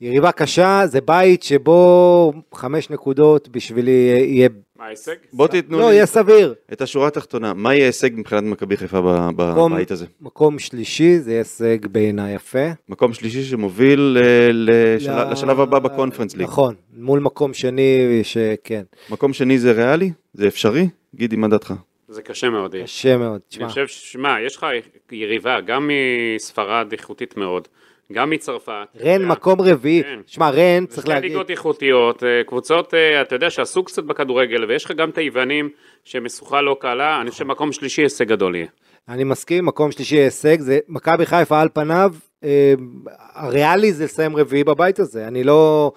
Speaker 4: יריבה קשה, זה בית שבו חמש נקודות בשבילי יהיה,
Speaker 2: מה ההישג?
Speaker 1: בוא תיתנו
Speaker 4: לא,
Speaker 1: לי
Speaker 4: יהיה סביר.
Speaker 1: את השורה התחתונה, מה יהיה הישג מבחינת מכבי חיפה ב-
Speaker 4: מקום-
Speaker 1: בבית הזה?
Speaker 4: מקום שלישי, זה הישג בעיניי יפה.
Speaker 1: מקום שלישי שמוביל אה, לשל-
Speaker 4: ל-
Speaker 1: לשלב הבא בקונפרנס ליג.
Speaker 4: נכון, מול מקום שני, שכן,
Speaker 1: מקום שני זה ריאלי? זה אפשרי? גידי, מה דעתך?
Speaker 2: זה קשה מאוד. יהיה.
Speaker 4: קשה מאוד.
Speaker 2: אני
Speaker 4: תשמע,
Speaker 2: חושב, שמע, יש לך יריבה גם מספרד איכותית מאוד, גם מצרפת.
Speaker 4: רן מקום רביעי,
Speaker 2: כן.
Speaker 4: שמע, רן,
Speaker 2: זה
Speaker 4: צריך
Speaker 2: שתי
Speaker 4: להגיד,
Speaker 2: ליגות איכותיות, אה, קבוצות, אה, אתה יודע, שעשו קצת בכדורגל, ויש לך גם את היוונים שמשוכה לא קלה, אני חושב מקום שלישי הישג גדול יהיה.
Speaker 4: אני מסכים, מקום שלישי הישג, זה מכבי חיפה על פניו, אה, הריאלי זה לסיים רביעי בבית הזה, אני לא...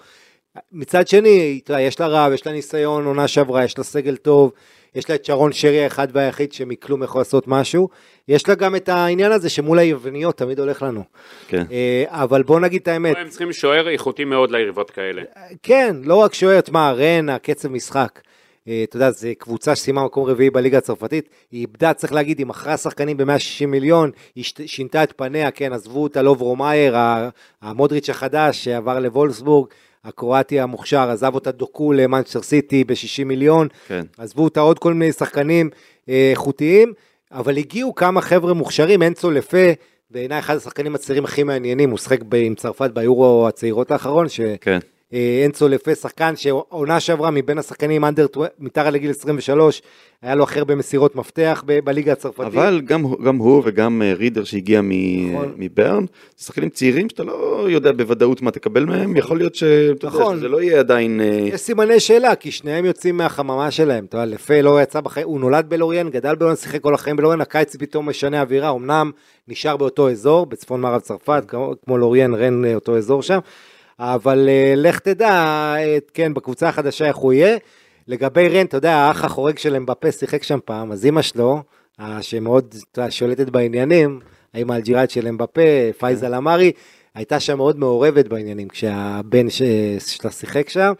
Speaker 4: מצד שני, יש לה רב, יש לה ניסיון, עונה שעברה, יש לה סגל טוב, יש לה את שרון שרי האחד והיחיד שמכלום יכול לעשות משהו, יש לה גם את העניין הזה שמול היווניות תמיד הולך לנו.
Speaker 1: כן.
Speaker 4: אה, אבל בוא נגיד את האמת,
Speaker 2: הם צריכים שוער איכותי מאוד ליריבות כאלה.
Speaker 4: כן, לא רק שוער, תשמע, רן, הקצב משחק. אה, אתה יודע, זו קבוצה שסיימה מקום רביעי בליגה הצרפתית, היא איבדה, צריך להגיד, היא מכרה שחקנים ב-160 מיליון, היא שינתה את פניה, כן, עזבו אותה לוברו מאייר, ה- המודריץ' החדש שעבר לוולסבורג, הקרואטי המוכשר, עזב אותה דוקו למנצ'סטר סיטי ב-60 מיליון,
Speaker 1: כן.
Speaker 4: עזבו אותה עוד כל מיני שחקנים אה, איכותיים, אבל הגיעו כמה חבר'ה מוכשרים, אנזו לה פה, בעיניי אחד השחקנים הצעירים הכי מעניינים, הוא שחק עם צרפת ביורו הצעירות האחרון, ש...
Speaker 1: כן.
Speaker 4: אה, אנצו לפה, שחקן שעונה שעברה מבין השחקנים אנדר, מתחת לגיל 23, היה לו הכי הרבה מסירות מפתח ב- בליגה הצרפתית.
Speaker 1: אבל גם, גם הוא וגם אה, רידר שהגיע מ-
Speaker 4: נכון.
Speaker 1: מברן, זה שחקנים צעירים שאתה לא יודע בוודאות מה תקבל מהם, יכול להיות יודע,
Speaker 4: נכון.
Speaker 1: שזה לא יהיה עדיין... אה,
Speaker 4: יש סימני שאלה, כי שניהם יוצאים מהחממה שלהם. אתה יודע, לפה לא יצא בחיים, הוא נולד בלוריאן, גדל בלוריאן, שיחק כל החיים בלוריאן, הקיץ פתאום משנה אווירה, אמנם נשאר באותו אזור, בצפון מערב צרפת, כמו, כמו לוריאן, רן, אותו אזור שם, אבל אה, לך תדע, אה, כן, בקבוצה החדשה איך הוא יהיה. לגבי רן, אתה יודע, האח החורג של אמבפה שיחק שם פעם, אז אימא שלו, אה, שמאוד שולטת בעניינים, האמא האלג'יראית של אמבפה, פאיזה לעמרי, הייתה שם מאוד מעורבת בעניינים, כשהבן שלה שיחק שם.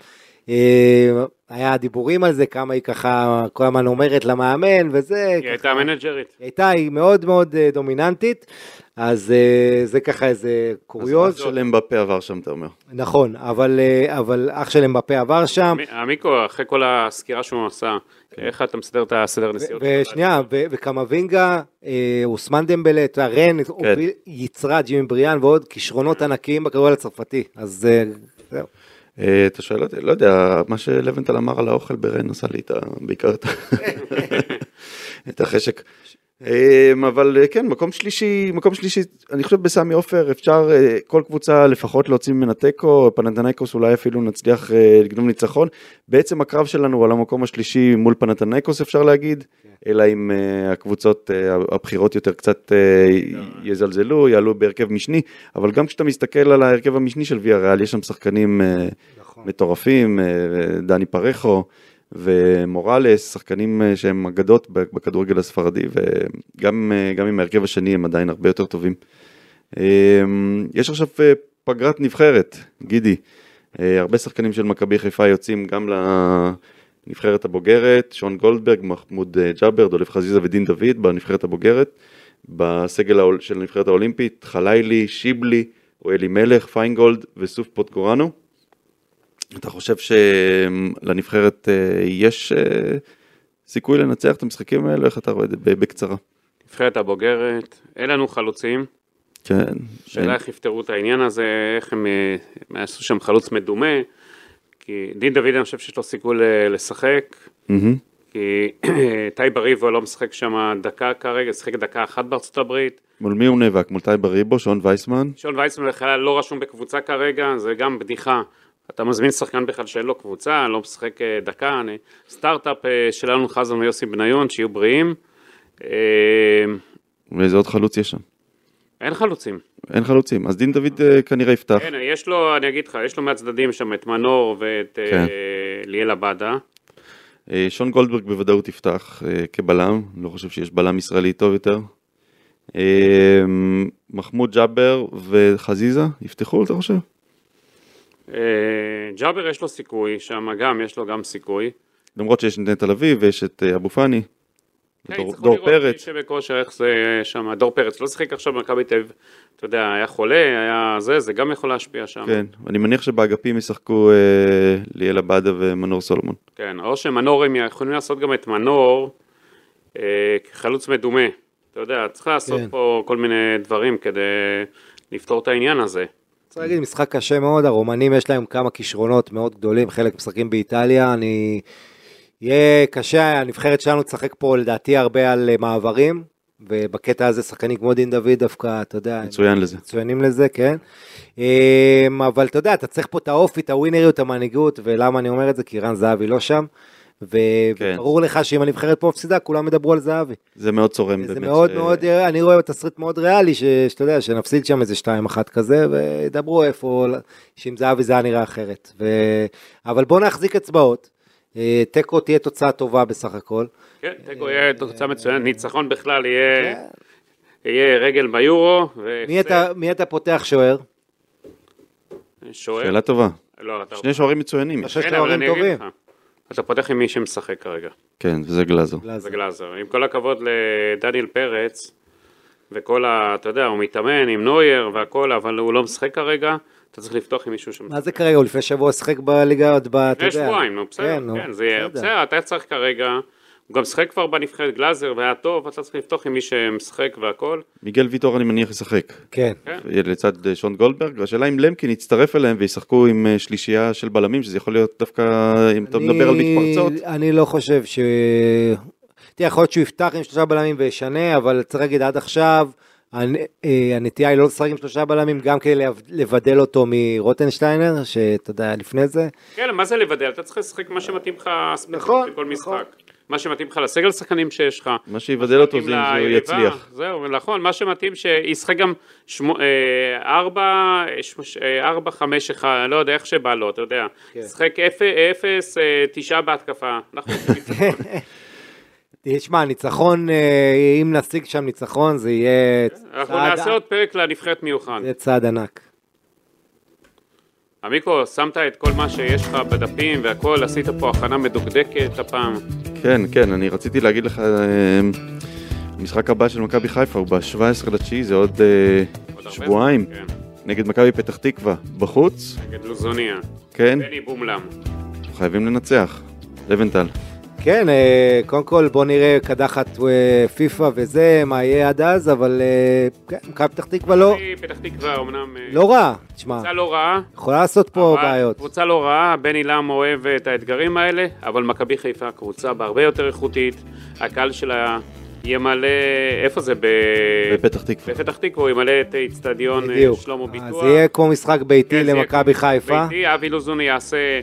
Speaker 4: אה, היה דיבורים על זה, כמה היא ככה כל הזמן אומרת למאמן וזה.
Speaker 2: היא
Speaker 4: ככה-
Speaker 2: הייתה מנג'רית.
Speaker 4: היא הייתה, היא מאוד מאוד אה, דומיננטית, אז אה, זה ככה איזה קוריוז.
Speaker 1: אז אח של אמבפה עבר שם, אתה אומר.
Speaker 4: נכון, אבל, אבל אח של אמבפה עבר שם,
Speaker 2: מי- המיקו, אחרי כל הסקירה שהוא עשה, איך אתה מסדר את הסדר נסיעות?
Speaker 4: ושנייה, וקמבינגה, אוסמן דמבלה, אתה יודע, רן, הוביל- יצרה, ג'ימי בריאן ועוד כישרונות ענקיים בכדורגל הצרפתי, אז זהו.
Speaker 1: אה, אתה שואל אותי, לא יודע, מה שלבנטל אמר על האוכל ברן עשה לי. בעיקר את החשק. אמ, אבל אה, כן, מקום שלישי, מקום שלישי, אני חושב בסמי עופר אפשר אה, כל קבוצה לפחות להוציא ממנה תיקו, פנתנייקוס אולי אפילו נצליח אה, לגנוב ניצחון. בעצם הקרב שלנו על המקום השלישי מול פנתנייקוס אפשר להגיד, אלא אם הקבוצות הבכירות יותר קצת יזלזלו, יעלו בהרכב משני, אבל גם כשאתה מסתכל על ההרכב המשני של ויה ריאל, יש שם שחקנים אה, מטורפים, דני פרחו. ומורלס, שחקנים אה, שהם אגדות בכדורגל הספרדי, וגם אה, עם ההרכב השני הם עדיין הרבה יותר טובים. אה, יש עכשיו אה, פגרת נבחרת, גידי. הרבה שחקנים של מכבי חיפה יוצאים גם לנבחרת הבוגרת, שון גולדברג, מחמוד ג'אבר, דולף חזיזה ודין דוד בנבחרת הבוגרת. בסגל של הנבחרת האולימפית, חלילי, שיבלי, אוהלי מלך, פיינגולד וסוף פוטגורנו. אתה חושב שלנבחרת אה, יש אה, סיכוי לנצח את המשחקים האלה? איך אתה רואה את זה בקצרה?
Speaker 2: נבחרת הבוגרת, אין לנו חלוצים.
Speaker 1: כן.
Speaker 2: שאלה איך יפתרו את העניין הזה, איך הם אה, יעשו שם חלוץ מדומה. כי דין דוד אני חושב שיש לו סיכוי לשחק. כי תאי בריבו לא משחק שם דקה כרגע, שיחק דקה אחת בארצות הברית.
Speaker 1: מול מי הוא נאבק? מול תאי בריבו, שון וייסמן?
Speaker 2: שון וייסמן בכלל לא רשום בקבוצה כרגע, זה גם בדיחה. אתה מזמין שחקן בכלל שאין לו קבוצה, לא משחק אה, דקה, אני... סטארט-אפ אה, של אלון חזן ויוסי בניון, שיהיו בריאים. אה,
Speaker 1: ואיזה עוד חלוץ יש שם?
Speaker 2: אין חלוצים.
Speaker 1: אין חלוצים. אז דין דוד אה, כנראה יפתח.
Speaker 2: אין, יש לו, אני אגיד לך, יש לו מהצדדים שם את מנור ואת
Speaker 1: כן.
Speaker 2: ליאל
Speaker 1: עבאדה. שון גולדברג בוודאות יפתח כבלם, לא חושב שיש בלם ישראלי טוב יותר. מחמוד ג'אבר וחזיזה יפתחו, אתה חושב?
Speaker 2: אה, ג'אבר יש לו סיכוי, שם גם, יש לו גם סיכוי.
Speaker 1: למרות שיש את נטע לביא ויש את אה, אבו פאני.
Speaker 2: כן,
Speaker 1: דור-
Speaker 2: יצטרכו
Speaker 1: דור פרץ.
Speaker 2: שבכושר, איך זה שם, דור פרץ לא שיחק עכשיו במכבי תל אביב, אתה יודע, היה חולה, היה זה, זה גם יכול להשפיע שם.
Speaker 1: כן, אני מניח שבאגפים ישחקו אה, ליאל עבדה ומנור סולומון.
Speaker 2: כן, או שמנור הם יכולים לעשות גם את מנור אה, כחלוץ מדומה. אתה יודע, צריך לעשות
Speaker 4: כן.
Speaker 2: פה כל מיני דברים כדי לפתור את העניין הזה.
Speaker 4: צריך להגיד, משחק קשה מאוד, הרומנים יש להם כמה כישרונות מאוד גדולים, חלק משחקים באיטליה, אני... יהיה קשה, הנבחרת שלנו תשחק פה לדעתי הרבה על אה, מעברים, ובקטע הזה שחקנים כמו דין דוד דווקא, אתה יודע,
Speaker 1: מצוין לזה.
Speaker 4: מצוינים לזה, כן. אמ, אבל אתה יודע, אתה צריך פה את האופי, את הווינריות, את המנהיגות, ולמה אני אומר את זה? כי רן זהבי לא שם,
Speaker 1: כן.
Speaker 4: וברור לך שאם הנבחרת פה מפסידה, כולם ידברו על זהבי.
Speaker 1: זה מאוד צורם באמת.
Speaker 4: זה מאוד
Speaker 1: ש-
Speaker 4: מאוד, אני רואה תסריט מאוד ריאלי, ש- שאתה יודע, שנפסיד שם איזה 2-1 כזה, וידברו איפה, שעם זהבי זה היה נראה אחרת. ו... אבל בוא נחזיק אצבעות, אה, תיקו תהיה תוצאה טובה בסך הכל.
Speaker 2: כן, תיקו יהיה תוצאה מצוינת, ניצחון בכלל יהיה יהיה רגל ביורו,
Speaker 4: מי אתה, מי אתה פותח שוער?
Speaker 2: שוער.
Speaker 1: שאלה טובה.
Speaker 2: לא, אתה...
Speaker 1: שני שוערים מצוינים.
Speaker 4: חושב
Speaker 2: כן,
Speaker 4: שוערים
Speaker 2: אבל אני אגיד
Speaker 4: טובים.
Speaker 2: לך, אתה פותח עם מי שמשחק כרגע.
Speaker 1: כן, וזה גלאזר.
Speaker 2: זה גלאזר. עם כל הכבוד לדניאל פרץ, וכל ה... אתה יודע, הוא מתאמן עם נוייר והכל, אבל הוא לא משחק כרגע, אתה צריך לפתוח עם מישהו שמשחק.
Speaker 4: מה זה כרגע? הוא לפני שבוע שיחק בליגה עוד ב... אתה
Speaker 2: לפני
Speaker 4: יודע.
Speaker 2: שבועיים, נו, בסדר,
Speaker 4: כן, נו,
Speaker 2: כן, זה.
Speaker 4: בסדר,
Speaker 2: אתה צריך כרגע, הוא גם משחק כבר בנבחרת גלאזר והיה טוב, אתה צריך לפתוח עם מי שמשחק והכל.
Speaker 1: מיגל ויטור אני מניח ישחק.
Speaker 4: כן.
Speaker 2: כן.
Speaker 1: לצד אה, שון גולדברג, והשאלה אם למקין יצטרף אליהם וישחקו עם אה, שלישייה של בלמים, שזה יכול להיות דווקא, אם אתה מדבר על
Speaker 4: אני-
Speaker 1: מתפרצות,
Speaker 4: אני לא חושב ש... תראה, יכול להיות שהוא יפתח עם שלושה בלמים וישנה, אבל צריך להגיד, עד עכשיו, הנ- אה, הנטייה היא לא לשחק עם שלושה בלמים, גם כדי לב- לבדל אותו מרוטנשטיינר, שאתה יודע, לפני זה.
Speaker 2: כן, מה זה לבדל? אתה צריך לשחק מה שמתאים לך ספציפית
Speaker 4: נכון,
Speaker 2: בכל
Speaker 4: נכון.
Speaker 2: משחק. מה שמתאים לך לסגל השחקנים שיש לך.
Speaker 1: מה שיבדל אותו זה אם זה יצליח.
Speaker 2: זהו, נכון, מה שמתאים שישחק גם שמו- אה, ארבע, אה, שמש- אה, ארבע, חמש, אחד, אני לא יודע איך שבא לו, אתה יודע.
Speaker 4: כן.
Speaker 2: שחק אפ- אפס, אה, תשעה בהתקפה. אנחנו.
Speaker 4: תשמע, ניצחון, אה, אם נשיג שם ניצחון, זה יהיה
Speaker 2: אנחנו
Speaker 4: צעד-
Speaker 2: נעשה עוד פרק לנבחרת מיוחד.
Speaker 4: זה צעד ענק.
Speaker 2: עמיקו, שמת את כל מה שיש לך בדפים והכל, עשית פה הכנה מדוקדקת הפעם.
Speaker 1: כן, כן, אני רציתי להגיד לך, אה, המשחק הבא של מכבי חיפה הוא ב-17 לתשיעי, זה עוד אה,
Speaker 2: עוד
Speaker 1: שבועיים,
Speaker 2: כן,
Speaker 1: נגד מכבי פתח תקווה, בחוץ,
Speaker 2: נגד לוזוניה.
Speaker 1: כן,
Speaker 2: בני בומלם.
Speaker 1: חייבים לנצח. לבנטל.
Speaker 4: כן, אה, קודם כל בוא נראה קדחת אה, פיפא וזה, מה יהיה עד אז, אבל אה, כן, מכבי פתח תקווה לא,
Speaker 2: פתח תקווה אומנם... אה,
Speaker 4: לא רע, תשמע,
Speaker 2: קבוצה לא רעה.
Speaker 4: יכולה לעשות פה בעיות.
Speaker 2: קבוצה לא רעה, בני לם אוהב את האתגרים האלה, אבל מכבי חיפה קבוצה בהרבה יותר איכותית, הקהל שלה ימלא, איפה זה? ב...
Speaker 1: בפתח תקווה.
Speaker 2: בפתח תקווה הוא ימלא את
Speaker 4: בדיוק.
Speaker 2: שלמה
Speaker 4: אז
Speaker 2: ביטוח.
Speaker 4: זה יהיה כמו משחק ביתי
Speaker 2: כן,
Speaker 4: למכבי חיפה.
Speaker 2: ביתי, אבי לוזון יעשה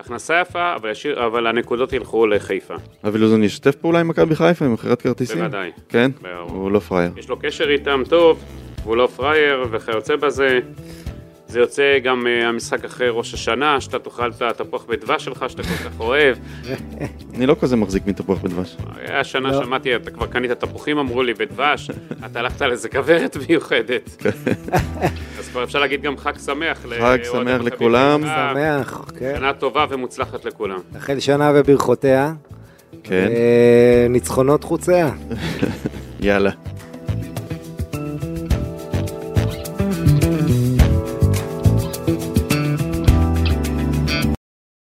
Speaker 2: הכנסה יפה, אבל, ישאיר, אבל הנקודות ילכו לחיפה.
Speaker 1: אבי לוזון ישתף פעולה עם מכבי חיפה, עם מכירת כרטיסים?
Speaker 2: בוודאי.
Speaker 1: כן?
Speaker 2: ברור.
Speaker 1: הוא לא פראייר.
Speaker 2: יש לו קשר איתם טוב, והוא לא פראייר וכיוצא בזה. זה יוצא גם uh, המשחק אחרי ראש השנה, שאתה תאכל את התפוח בדבש שלך, שאתה כל כך אוהב.
Speaker 1: אני לא כזה מחזיק מתפוח בדבש.
Speaker 2: היה השנה
Speaker 4: לא.
Speaker 2: שמעתי, אתה כבר קנית תפוחים, אמרו לי, בדבש, אתה הלכת לאיזה כוורת מיוחדת. אז כבר אפשר להגיד גם חג שמח.
Speaker 1: חג שמח לכולם.
Speaker 4: שמח, כן.
Speaker 2: שנה טובה ומוצלחת לכולם.
Speaker 4: החל שנה וברכותיה.
Speaker 1: כן.
Speaker 4: אה, ניצחונות חוציה.
Speaker 1: יאללה.